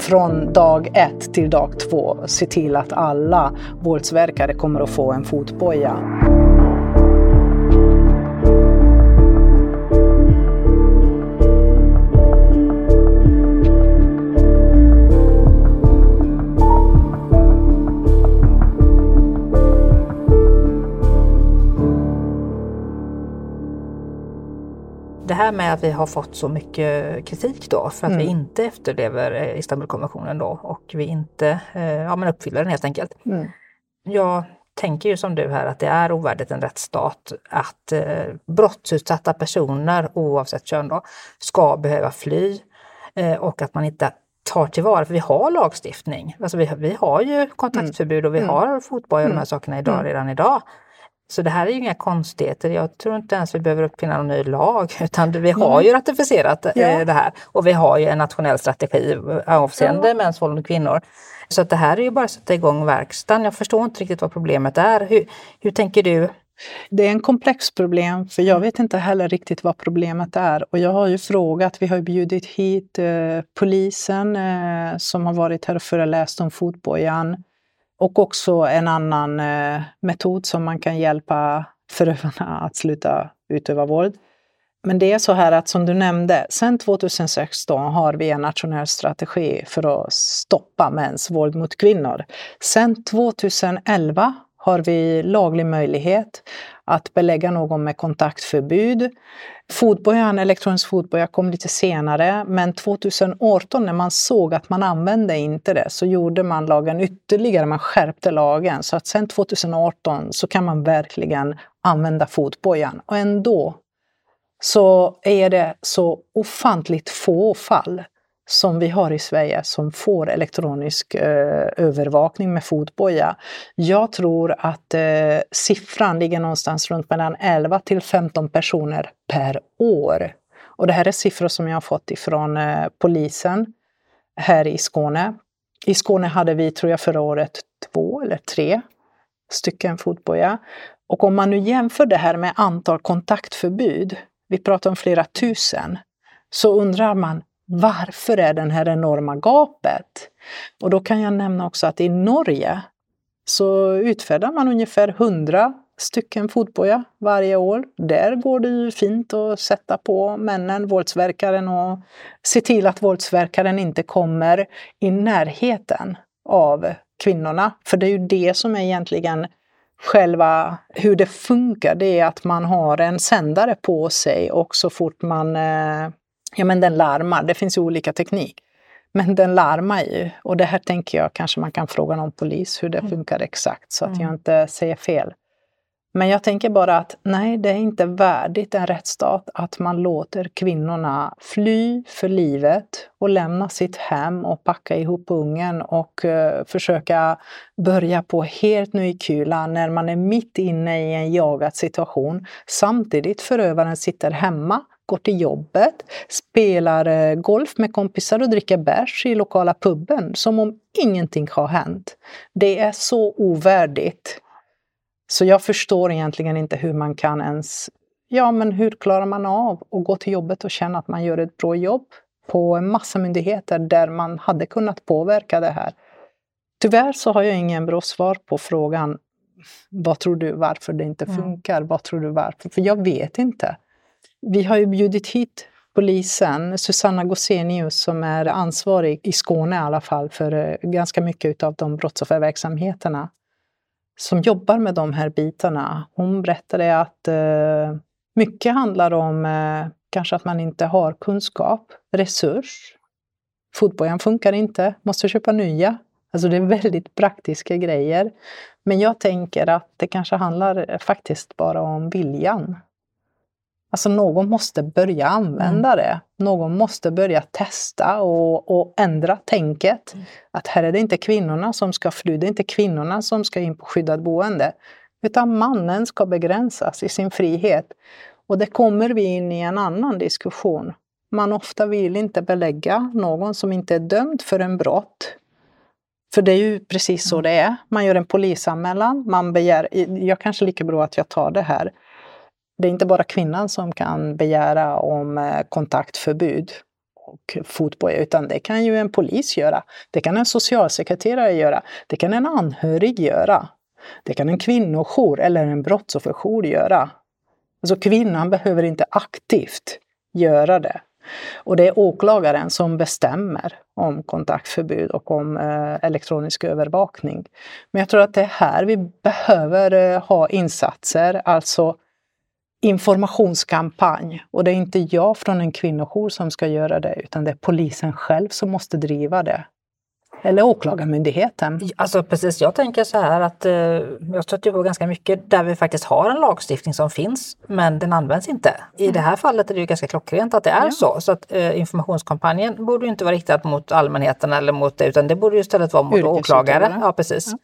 från dag ett till dag två se till att alla våldsverkare kommer att få en fotboja. Det här med att vi har fått så mycket kritik då för att mm. vi inte efterlever eh, Istanbulkonventionen då och vi inte eh, ja, men uppfyller den helt enkelt. Mm. Jag tänker ju som du här att det är ovärdigt en rättsstat att eh, brottsutsatta personer oavsett kön då, ska behöva fly eh, och att man inte tar tillvara, för vi har lagstiftning. Alltså vi, vi har ju kontaktförbud och vi mm. har fotboja och de här mm. sakerna idag, mm. redan idag. Så det här är ju inga konstigheter. Jag tror inte ens vi behöver uppfinna någon ny lag [LAUGHS] utan vi har ju ratificerat ja. Eh, det här och vi har ju en nationell strategi avseende ja. mäns våld mot kvinnor. Så att det här är ju bara att sätta igång verkstaden. Jag förstår inte riktigt vad problemet är. Hur, hur tänker du? Det är en komplex problem, för jag vet inte heller riktigt vad problemet är. Och jag har ju frågat, vi har bjudit hit eh, polisen eh, som har varit här och föreläst om fotbojan. Och också en annan eh, metod som man kan hjälpa förövarna att sluta utöva våld. Men det är så här att som du nämnde, sedan 2016 har vi en nationell strategi för att stoppa mäns våld mot kvinnor. Sedan 2011 har vi laglig möjlighet att belägga någon med kontaktförbud. Fotbojan, elektronisk fotboja kom lite senare, men 2018 när man såg att man använde inte det så gjorde man lagen ytterligare, man skärpte lagen. Så att sen 2018 så kan man verkligen använda fotbojan. Och ändå så är det så ofantligt få fall som vi har i Sverige som får elektronisk eh, övervakning med fotboja. Jag tror att eh, siffran ligger någonstans runt mellan 11 till 15 personer per år. Och det här är siffror som jag har fått ifrån eh, polisen här i Skåne. I Skåne hade vi, tror jag, förra året två eller tre stycken fotboja. Och om man nu jämför det här med antal kontaktförbud, vi pratar om flera tusen, så undrar man varför är den här enorma gapet? Och då kan jag nämna också att i Norge så utfärdar man ungefär 100 stycken fotboja varje år. Där går det ju fint att sätta på männen, våldsverkaren och se till att våldsverkaren inte kommer i närheten av kvinnorna. För det är ju det som är egentligen själva hur det funkar. Det är att man har en sändare på sig och så fort man eh, Ja, men den larmar. Det finns ju olika teknik. Men den larmar ju. Och det här tänker jag kanske man kan fråga någon polis hur det mm. funkar exakt så att jag mm. inte säger fel. Men jag tänker bara att nej, det är inte värdigt en rättsstat att man låter kvinnorna fly för livet och lämna sitt hem och packa ihop ungen och uh, försöka börja på helt ny kula när man är mitt inne i en jagad situation. Samtidigt förövaren sitter hemma går till jobbet, spelar eh, golf med kompisar och dricker bärs i lokala puben som om ingenting har hänt. Det är så ovärdigt. Så jag förstår egentligen inte hur man kan ens... Ja, men hur klarar man av att gå till jobbet och känna att man gör ett bra jobb på en massa myndigheter där man hade kunnat påverka det här? Tyvärr så har jag ingen bra svar på frågan vad tror du varför det inte mm. funkar? Mm. Vad tror du varför? För jag vet inte. Vi har ju bjudit hit polisen, Susanna Gosenius som är ansvarig i Skåne i alla fall för eh, ganska mycket av de brottsofferverksamheterna som jobbar med de här bitarna. Hon berättade att eh, mycket handlar om eh, kanske att man inte har kunskap, resurs. Fotbojan funkar inte, måste köpa nya. Alltså det är väldigt praktiska grejer. Men jag tänker att det kanske handlar eh, faktiskt bara om viljan. Alltså någon måste börja använda mm. det. Någon måste börja testa och, och ändra tänket. Mm. Att här är det inte kvinnorna som ska fly, det är inte kvinnorna som ska in på skyddat boende. Utan mannen ska begränsas i sin frihet. Och det kommer vi in i en annan diskussion. Man ofta vill inte belägga någon som inte är dömd för en brott. För det är ju precis så mm. det är. Man gör en polisanmälan, man begär, jag kanske lika bra att jag tar det här det är inte bara kvinnan som kan begära om eh, kontaktförbud och fotboja, utan det kan ju en polis göra. Det kan en socialsekreterare göra. Det kan en anhörig göra. Det kan en kvinnojour eller en brottsofferjour göra. Alltså kvinnan behöver inte aktivt göra det. Och det är åklagaren som bestämmer om kontaktförbud och om eh, elektronisk övervakning. Men jag tror att det är här vi behöver eh, ha insatser, alltså informationskampanj. Och det är inte jag från en kvinnojour som ska göra det, utan det är polisen själv som måste driva det. Eller Åklagarmyndigheten. Alltså precis, jag tänker så här att eh, jag stöter på ganska mycket där vi faktiskt har en lagstiftning som finns men den används inte. I det här fallet är det ju ganska klockrent att det är ja. så. Så att eh, informationskampanjen borde inte vara riktad mot allmänheten eller mot det utan det borde ju istället vara mot åklagare. Ja, precis. Ja.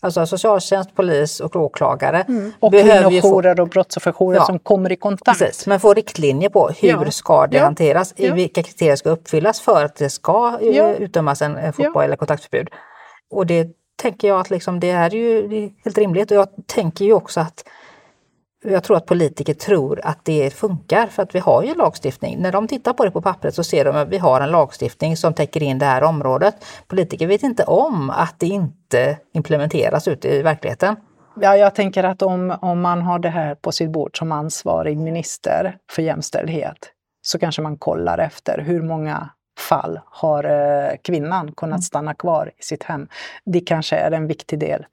Alltså socialtjänst, polis och åklagare. Mm. Och kvinnojourer och brottsofferjourer ja. som kommer i kontakt. Precis, men få riktlinjer på hur ja. ska det ja. hanteras, ja. vilka kriterier ska uppfyllas för att det ska eh, ja. utdömas en, en fotboll eller kontaktförbud. Och det tänker jag att liksom, det är ju det är helt rimligt och jag tänker ju också att jag tror att politiker tror att det funkar för att vi har ju lagstiftning. När de tittar på det på pappret så ser de att vi har en lagstiftning som täcker in det här området. Politiker vet inte om att det inte implementeras ute i verkligheten. Ja, jag tänker att om, om man har det här på sitt bord som ansvarig minister för jämställdhet så kanske man kollar efter hur många fall har eh, kvinnan kunnat stanna kvar i sitt hem. Det kanske är en viktig del.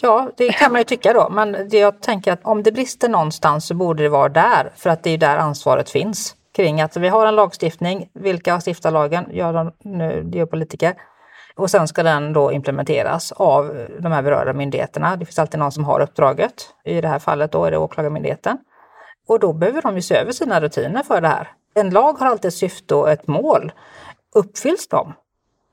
Ja, det kan man ju tycka då, men jag tänker att om det brister någonstans så borde det vara där, för att det är där ansvaret finns kring att vi har en lagstiftning. Vilka stiftar lagen? Gör de, nu, det gör politiker. Och sen ska den då implementeras av de här berörda myndigheterna. Det finns alltid någon som har uppdraget. I det här fallet då är det Åklagarmyndigheten. Och då behöver de ju se över sina rutiner för det här. En lag har alltid ett syfte och ett mål. Uppfylls de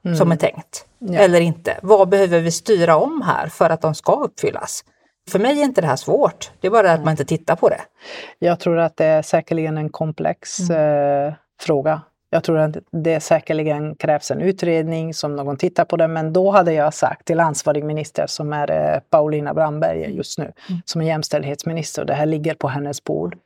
mm. som är tänkt ja. eller inte? Vad behöver vi styra om här för att de ska uppfyllas? För mig är inte det här svårt, det är bara att man inte tittar på det. Jag tror att det är säkerligen en komplex mm. eh, fråga. Jag tror att det säkerligen krävs en utredning som någon tittar på det, men då hade jag sagt till ansvarig minister som är eh, Paulina Brandberg just nu, mm. som är jämställdhetsminister, det här ligger på hennes bord.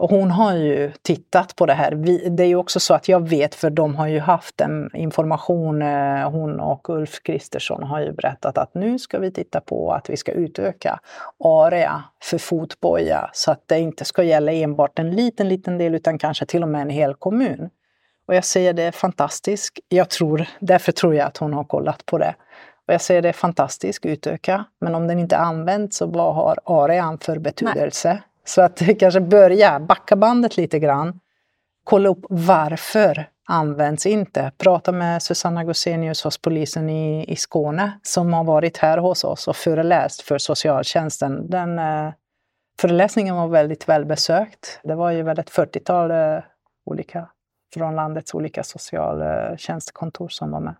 Och hon har ju tittat på det här. Vi, det är ju också så att jag vet, för de har ju haft en information, eh, hon och Ulf Kristersson har ju berättat att nu ska vi titta på att vi ska utöka area för fotboja så att det inte ska gälla enbart en liten, liten del utan kanske till och med en hel kommun. Och jag säger det är fantastiskt. Jag tror, därför tror jag att hon har kollat på det. Och jag säger det är fantastiskt, utöka. Men om den inte används, så vad har arean för betydelse? Nej. Så att [LAUGHS] kanske börja backa bandet lite grann. Kolla upp varför används inte. Prata med Susanna Gosenius hos polisen i, i Skåne som har varit här hos oss och föreläst för socialtjänsten. Den eh, föreläsningen var väldigt välbesökt. Det var ju väl ett 40-tal eh, olika från landets olika socialtjänstkontor eh, som var med.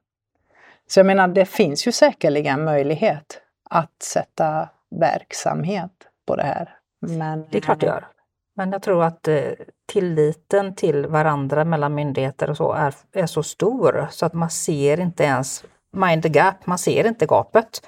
Så jag menar, det finns ju säkerligen möjlighet att sätta verksamhet på det här. Men, det är klart det gör. Men jag tror att eh, tilliten till varandra mellan myndigheter och så är, är så stor så att man ser inte ens mind the gap, man ser inte gapet.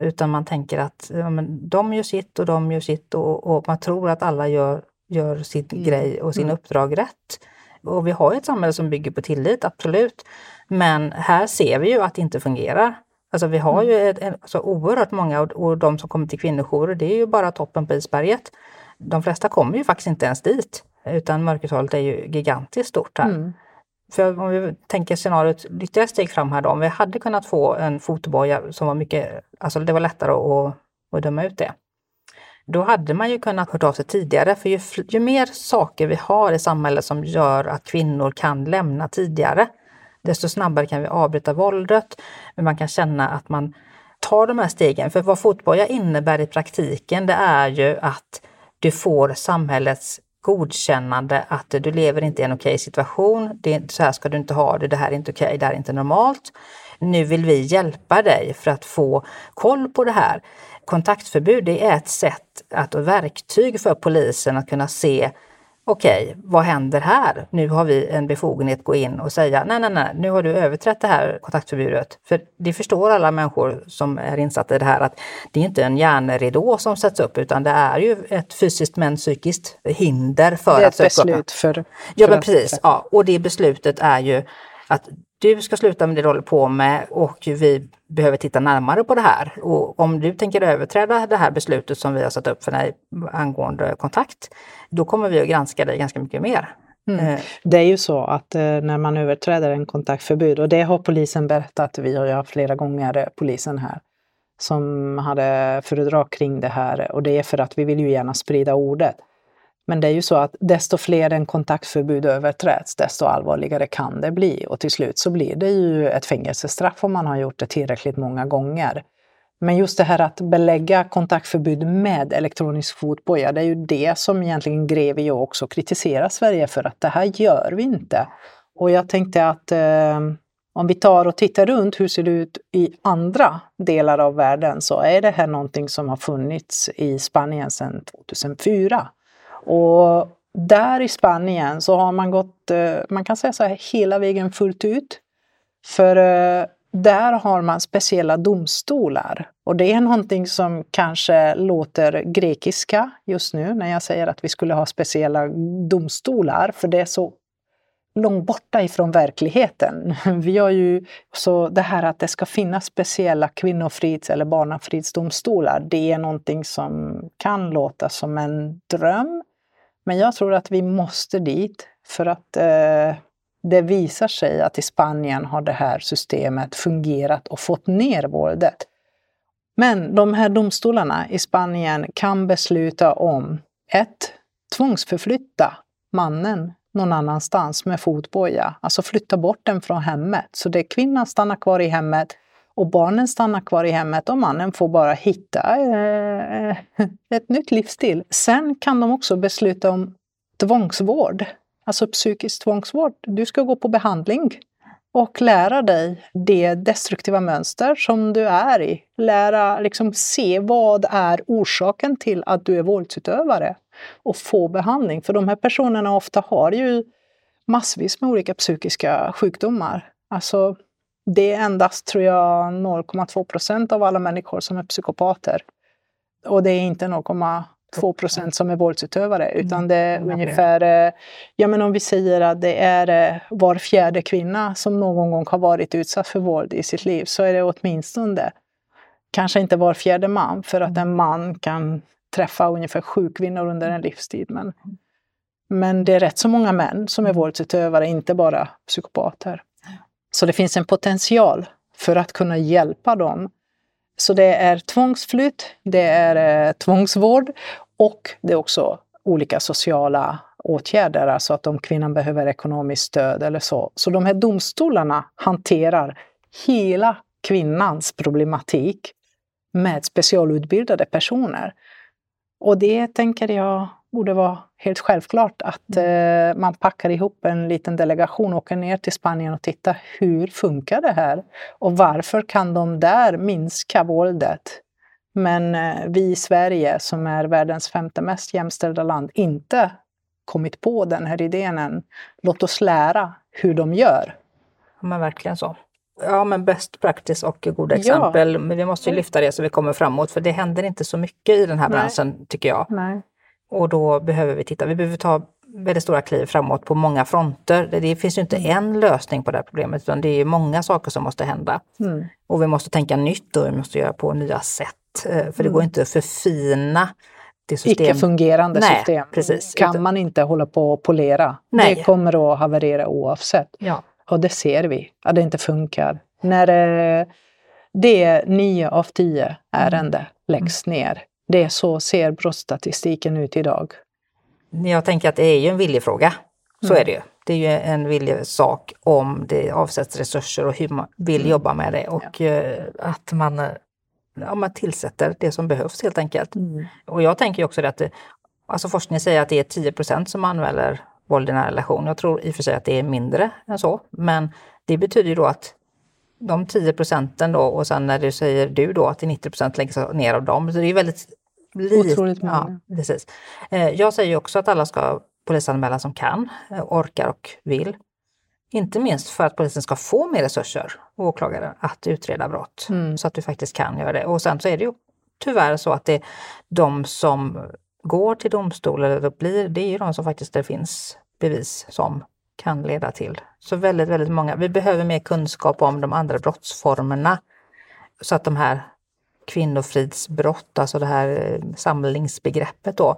Utan man tänker att ja, men de gör sitt och de gör sitt och, och man tror att alla gör, gör sin mm. grej och sin mm. uppdrag rätt. Och vi har ett samhälle som bygger på tillit, absolut. Men här ser vi ju att det inte fungerar. Alltså vi har ju mm. ett, ett, alltså oerhört många och, och de som kommer till kvinnojourer, det är ju bara toppen på isberget. De flesta kommer ju faktiskt inte ens dit, utan mörkertalet är ju gigantiskt stort här. Mm. För om vi tänker scenariot ytterligare steg fram här då, om vi hade kunnat få en fotboja som var mycket, alltså det var lättare att, att döma ut det. Då hade man ju kunnat hört av sig tidigare, för ju, ju mer saker vi har i samhället som gör att kvinnor kan lämna tidigare, desto snabbare kan vi avbryta våldet. Men man kan känna att man tar de här stegen. För vad fotboja innebär i praktiken, det är ju att du får samhällets godkännande att du lever inte i en okej situation. Det, så här ska du inte ha det, det här är inte okej, det här är inte normalt. Nu vill vi hjälpa dig för att få koll på det här. Kontaktförbud det är ett sätt, att, och verktyg för polisen att kunna se okej, vad händer här? Nu har vi en befogenhet att gå in och säga nej, nej, nej, nu har du överträtt det här kontaktförbudet. För det förstår alla människor som är insatta i det här att det är inte en järnridå som sätts upp utan det är ju ett fysiskt men psykiskt hinder för att söka. Det är ett beslut för, för Ja, men precis. Ja, och det beslutet är ju att du ska sluta med det du håller på med och vi behöver titta närmare på det här. Och om du tänker överträda det här beslutet som vi har satt upp för dig angående kontakt, då kommer vi att granska dig ganska mycket mer. Mm. Eh. Det är ju så att eh, när man överträder en kontaktförbud, och det har polisen berättat, vi har ju haft flera gånger eh, polisen här, som hade föredrag kring det här och det är för att vi vill ju gärna sprida ordet. Men det är ju så att desto fler en kontaktförbud överträds, desto allvarligare kan det bli. Och till slut så blir det ju ett fängelsestraff om man har gjort det tillräckligt många gånger. Men just det här att belägga kontaktförbud med elektronisk fotboja, det är ju det som egentligen Grevio också kritiserar Sverige för, att det här gör vi inte. Och jag tänkte att eh, om vi tar och tittar runt, hur ser det ut i andra delar av världen, så är det här någonting som har funnits i Spanien sedan 2004. Och där i Spanien så har man gått, eh, man kan säga så här, hela vägen fullt ut. För eh, där har man speciella domstolar. Och det är någonting som kanske låter grekiska just nu när jag säger att vi skulle ha speciella domstolar, för det är så långt borta ifrån verkligheten. [LAUGHS] Vi har ju så det här att det ska finnas speciella kvinnofrids eller barnafridsdomstolar, det är någonting som kan låta som en dröm. Men jag tror att vi måste dit för att eh, det visar sig att i Spanien har det här systemet fungerat och fått ner våldet. Men de här domstolarna i Spanien kan besluta om ett, tvångsförflytta mannen någon annanstans med fotboja, alltså flytta bort den från hemmet. Så det är kvinnan stannar kvar i hemmet och barnen stannar kvar i hemmet och mannen får bara hitta eh, ett nytt livsstil. Sen kan de också besluta om tvångsvård alltså psykisk tvångsvård. Du ska gå på behandling och lära dig det destruktiva mönster som du är i. Lära, liksom se vad är orsaken till att du är våldsutövare och få behandling. För de här personerna ofta har ju massvis med olika psykiska sjukdomar. Alltså, det är endast, tror jag, 0,2 procent av alla människor som är psykopater. Och det är inte 0, 2 procent som är våldsutövare, mm. utan det är mm. ungefär, eh, ja men om vi säger att det är eh, var fjärde kvinna som någon gång har varit utsatt för våld i sitt liv, så är det åtminstone, kanske inte var fjärde man, för att en man kan träffa ungefär sju kvinnor under en livstid. Men, men det är rätt så många män som är våldsutövare, inte bara psykopater. Så det finns en potential för att kunna hjälpa dem så det är tvångsflytt, det är eh, tvångsvård och det är också olika sociala åtgärder, alltså att om kvinnan behöver ekonomiskt stöd eller så. Så de här domstolarna hanterar hela kvinnans problematik med specialutbildade personer. Och det tänker jag borde vara helt självklart att mm. eh, man packar ihop en liten delegation, åker ner till Spanien och tittar hur funkar det här? Och varför kan de där minska våldet? Men eh, vi i Sverige, som är världens femte mest jämställda land, inte kommit på den här idén än. Låt oss lära hur de gör. Ja, men verkligen så. Ja, men best practice och goda exempel. Ja. Men vi måste ju lyfta det så vi kommer framåt, för det händer inte så mycket i den här Nej. branschen, tycker jag. Nej. Och då behöver vi titta, vi behöver ta väldigt stora kliv framåt på många fronter. Det, finns ju inte mm. en lösning på det här problemet utan det är många saker som måste hända. Mm. Och vi måste tänka nytt och vi måste göra på nya sätt. Eh, för det mm. går inte att förfina det system. Icke-fungerande system precis. kan man inte hålla på och polera. Nej. Det kommer att haverera oavsett. Ja. Och det ser vi, att det inte funkar. När eh, det är nio av tio ärenden läggs mm. ner det är så ser brottsstatistiken ut idag. Jag tänker att det är ju en viljefråga. Så mm. är det ju. Det är ju en viljesak om det avsätts resurser och hur man vill mm. jobba med det och ja. Eh, att man, eh, ja, man tillsätter det som behövs helt enkelt. Mm. Och jag tänker också det att det, alltså forskningen säger att det är 10% som anmäler våld i nära relation. Jag tror i och för sig att det är mindre än så, men det betyder ju då att de 10 procenten då och sen när du säger du då att 90 procent läggs ner av dem, så det är väldigt Otroligt många. Ja, precis. Eh, jag säger också att alla ska polisanmäla som kan, eh, orkar och vill. Inte minst för att polisen ska få mer resurser och åklagare att utreda brott mm. så att du faktiskt kan göra det. Och sen så är det ju tyvärr så att det är de som går till domstol eller blir, det är ju de som faktiskt det finns bevis som kan leda till. Så väldigt, väldigt många. Vi behöver mer kunskap om de andra brottsformerna så att de här kvinnofridsbrott, alltså det här eh, samlingsbegreppet då,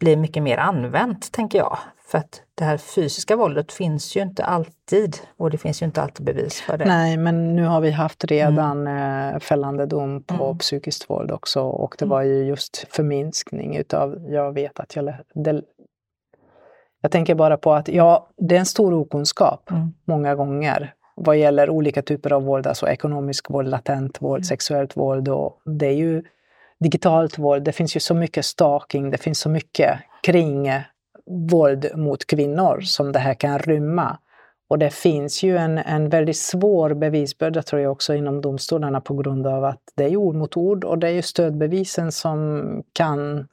blir mycket mer använt, tänker jag. För att det här fysiska våldet finns ju inte alltid och det finns ju inte alltid bevis för det. Nej, men nu har vi haft redan mm. fällande dom på mm. psykiskt våld också och det mm. var ju just förminskning utav, jag vet att jag Jag tänker bara på att ja, det är en stor okunskap mm. många gånger vad gäller olika typer av våld, alltså ekonomisk våld, latent våld, mm. sexuellt våld och det är ju digitalt våld. Det finns ju så mycket stalking, det finns så mycket kring våld mot kvinnor som det här kan rymma. Och det finns ju en, en väldigt svår bevisbörda tror jag också inom domstolarna på grund av att det är ord mot ord och det är ju stödbevisen som kan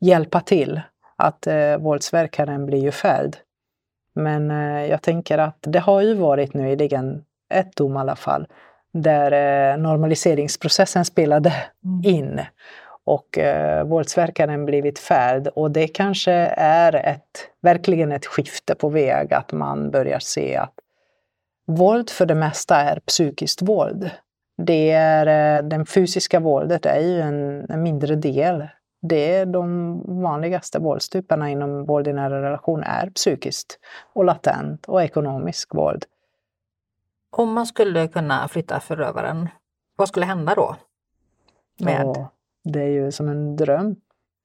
hjälpa till att eh, våldsverkaren blir ju fälld. Men eh, jag tänker att det har ju varit nyligen ett dom i alla fall där eh, normaliseringsprocessen spelade mm. in och eh, våldsverkaren blivit fälld. Och det kanske är ett, verkligen ett skifte på väg, att man börjar se att våld för det mesta är psykiskt våld. Det är, eh, den fysiska våldet är ju en, en mindre del. Det är de vanligaste våldstyperna inom våld i nära relation är psykiskt och latent och ekonomisk våld. Om man skulle kunna flytta förövaren, vad skulle hända då? Med? Ja, det är ju som en dröm.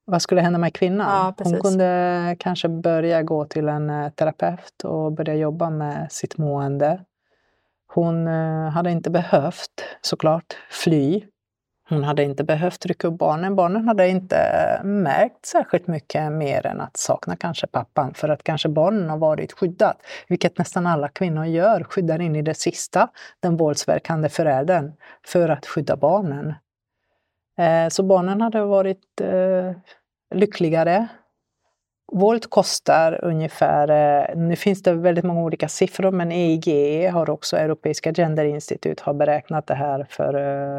Vad skulle hända med kvinnan? Ja, Hon kunde kanske börja gå till en eh, terapeut och börja jobba med sitt mående. Hon eh, hade inte behövt såklart fly. Hon hade inte behövt rycka upp barnen. Barnen hade inte eh, märkt särskilt mycket mer än att sakna kanske pappan för att kanske barnen har varit skyddat, vilket nästan alla kvinnor gör, skyddar in i det sista den våldsverkande föräldern för att skydda barnen. Eh, så barnen hade varit eh, lyckligare. Våld kostar ungefär, eh, nu finns det väldigt många olika siffror, men EIGE har också, Europeiska Gender Institute, har beräknat det här för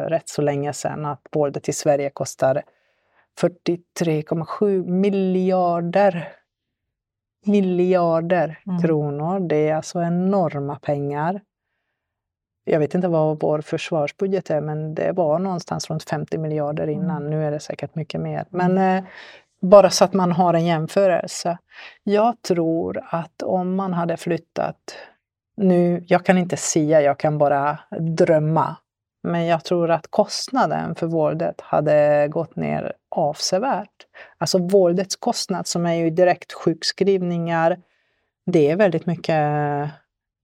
rätt så länge sedan, att våldet i Sverige kostar 43,7 miljarder miljarder mm. kronor. Det är alltså enorma pengar jag vet inte vad vår försvarsbudget är, men det var någonstans runt 50 miljarder innan. Mm. Nu är det säkert mycket mer. Men eh, bara så att man har en jämförelse. Jag tror att om man hade flyttat nu, jag kan inte säga, jag kan bara drömma. Men jag tror att kostnaden för våldet hade gått ner avsevärt. Alltså våldets kostnad som är ju direkt sjukskrivningar, det är väldigt mycket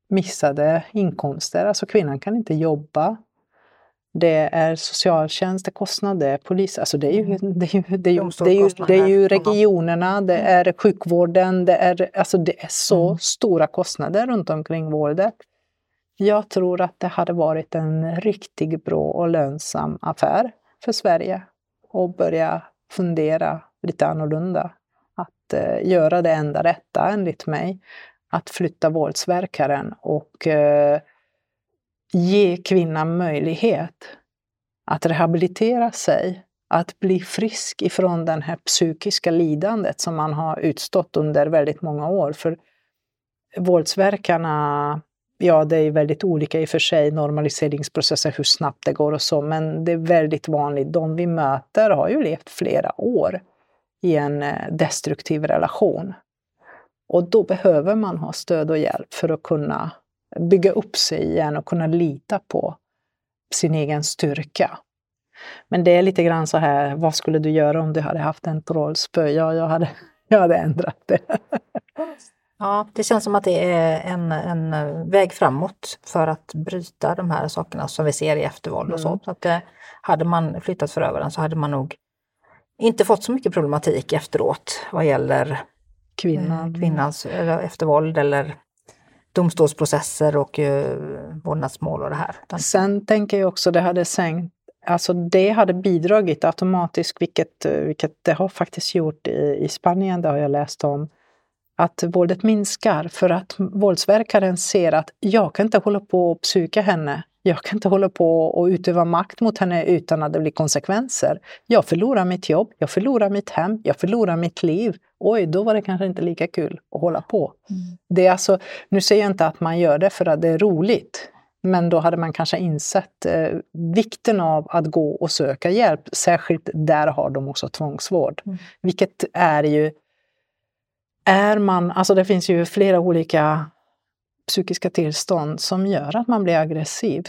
missade inkomster. Alltså kvinnan kan inte jobba. Det är socialtjänst, det kostnad, det är polis. Alltså det är ju, mm. det är ju, det är ju, det är ju, det är ju regionerna, det mm. är sjukvården, det är, alltså det är så mm. stora kostnader runt omkring vårdet. Jag tror att det hade varit en riktigt bra och lönsam affär för Sverige att börja fundera lite annorlunda. Att eh, göra det enda rätta enligt mig att flytta våldsverkaren och eh, ge kvinnan möjlighet att rehabilitera sig, att bli frisk ifrån det här psykiska lidandet som man har utstått under väldigt många år. För våldsverkarna, ja det är väldigt olika i och för sig, normaliseringsprocesser, hur snabbt det går och så, men det är väldigt vanligt. De vi möter har ju levt flera år i en eh, destruktiv relation. Och då behöver man ha stöd och hjälp för att kunna bygga upp sig igen och kunna lita på sin egen styrka. Men det är lite grann så här, vad skulle du göra om du hade haft en trollspö? Ja, jag hade, jag hade ändrat det. Ja, det känns som att det är en, en väg framåt för att bryta de här sakerna som vi ser i eftervåld och så. Mm. så att det, eh, hade man flyttat förövaren så hade man nog inte fått så mycket problematik efteråt vad gäller kvinnan. Eh, kvinnans eftervåld eller domstolsprocesser och eh, vårdnadsmål och det här. Sen tänker jag också det hade sänkt Alltså det hade bidragit automatiskt, vilket, eh, vilket det har faktiskt gjort i, i Spanien, det har jag läst om, att våldet minskar för att våldsverkaren ser att jag kan inte hålla på och psyka henne. Jag kan inte hålla på och utöva makt mot henne utan att det blir konsekvenser. Jag förlorar mitt jobb, jag förlorar mitt hem, jag förlorar mitt liv. Oj, då var det kanske inte lika kul att hålla på. Mm. Det är alltså, nu säger jag inte att man gör det för att det är roligt, men då hade man kanske insett eh, vikten av att gå och söka hjälp. Särskilt där har de också tvångsvård. Mm. Vilket är ju... Är man, alltså det finns ju flera olika psykiska tillstånd som gör att man blir aggressiv.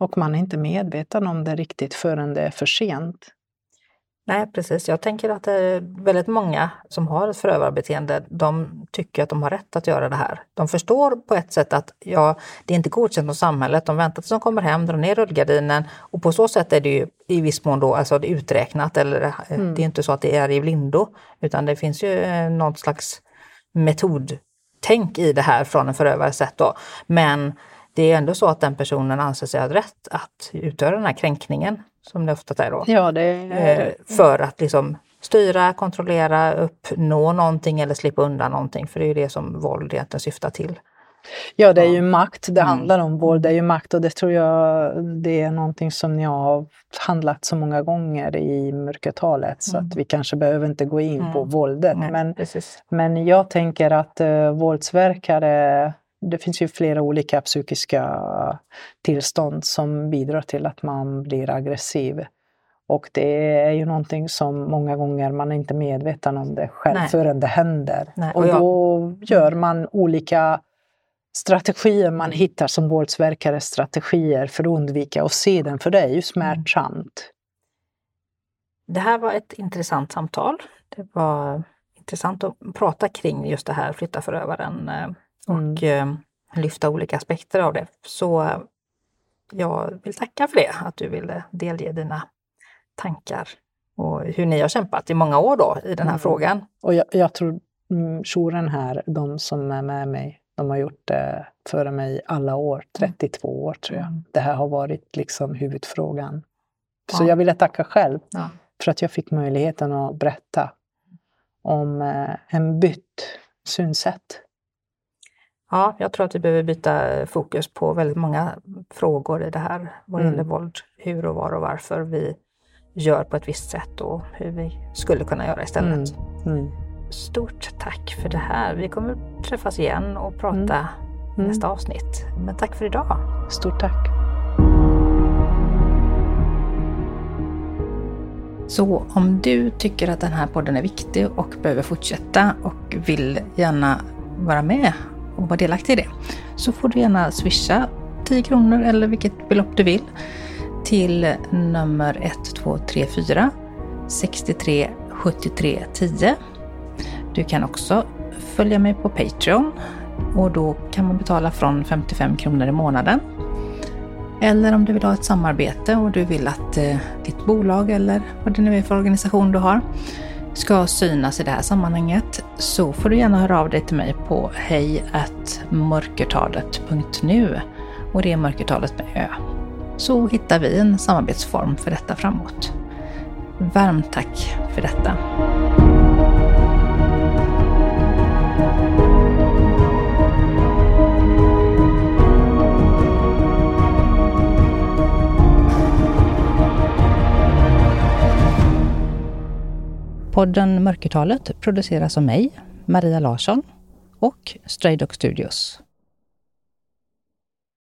Och man är inte medveten om det riktigt förrän det är för sent. Nej, precis. Jag tänker att det är väldigt många som har ett förövarbeteende, de tycker att de har rätt att göra det här. De förstår på ett sätt att ja, det är inte godkänt av samhället. De väntar tills de kommer hem, drar ner rullgardinen och på så sätt är det ju i viss mån då alltså uträknat. Eller, eh, mm. Det är inte så att det är i blindo utan det finns ju eh, något slags metodtänk i det här från en förövares sätt. Då. Men det är ändå så att den personen anser sig ha rätt att utgöra den här kränkningen, som det ofta är då. Ja, det är... Eh, för att liksom styra, kontrollera, uppnå någonting eller slippa undan någonting. För det är ju det som våld egentligen syftar till. Ja, det är ju makt det mm. handlar om. Våld är ju makt och det tror jag det är någonting som ni har handlat så många gånger i mörkertalet så mm. att vi kanske behöver inte gå in mm. på våldet. Nej, men, men jag tänker att uh, våldsverkare det finns ju flera olika psykiska tillstånd som bidrar till att man blir aggressiv. Och det är ju någonting som många gånger man är inte medveten om det själv Nej. förrän det händer. Nej. Och, då gör man olika strategier man hittar som våldsverkare, strategier för att undvika att se den, för det är ju smärtsamt. Det här var ett intressant samtal. Det var intressant att prata kring just det här, flytta förövaren eh, och mm. Eh, lyfta olika aspekter av det. Så jag vill tacka för det, att du ville delge dina tankar och hur ni har kämpat i många år då i den här mm. frågan. Och jag, jag tror mm, jouren här, de som är med mig, de har gjort det före mig alla år, 32 mm. år tror jag. Mm. Det här har varit liksom huvudfrågan. Ja. Så jag ville tacka själv ja. för att jag fick möjligheten att berätta om eh, en bytt synsätt. Ja, jag tror att vi behöver byta fokus på väldigt många frågor i det här vad gäller mm. våld. Hur och var och varför vi gör på ett visst sätt och hur vi skulle kunna göra istället. Mm. Mm. Stort tack för det här. Vi kommer träffas igen och prata mm. mm. nästa avsnitt. Men tack för idag. Stort tack. Så om du tycker att den här podden är viktig och behöver fortsätta och vill gärna vara med och vara delaktig i det så får du gärna swisha 10 kronor eller vilket belopp du vill till nummer 1234 63 73 10. Du kan också följa mig på Patreon och då kan man betala från 55 kronor i månaden. Eller om du vill ha ett samarbete och du vill att eh, ditt bolag eller vad det nu är för organisation du har ska synas i det här sammanhanget så får du gärna höra av dig till mig på hejmörkertalet.nu och det är mörkertalet med ö så hittar vi en samarbetsform för detta framåt. Varmt tack för detta! Podden Mörkertalet produceras av mig, Maria Larsson och Stray Dog Studios.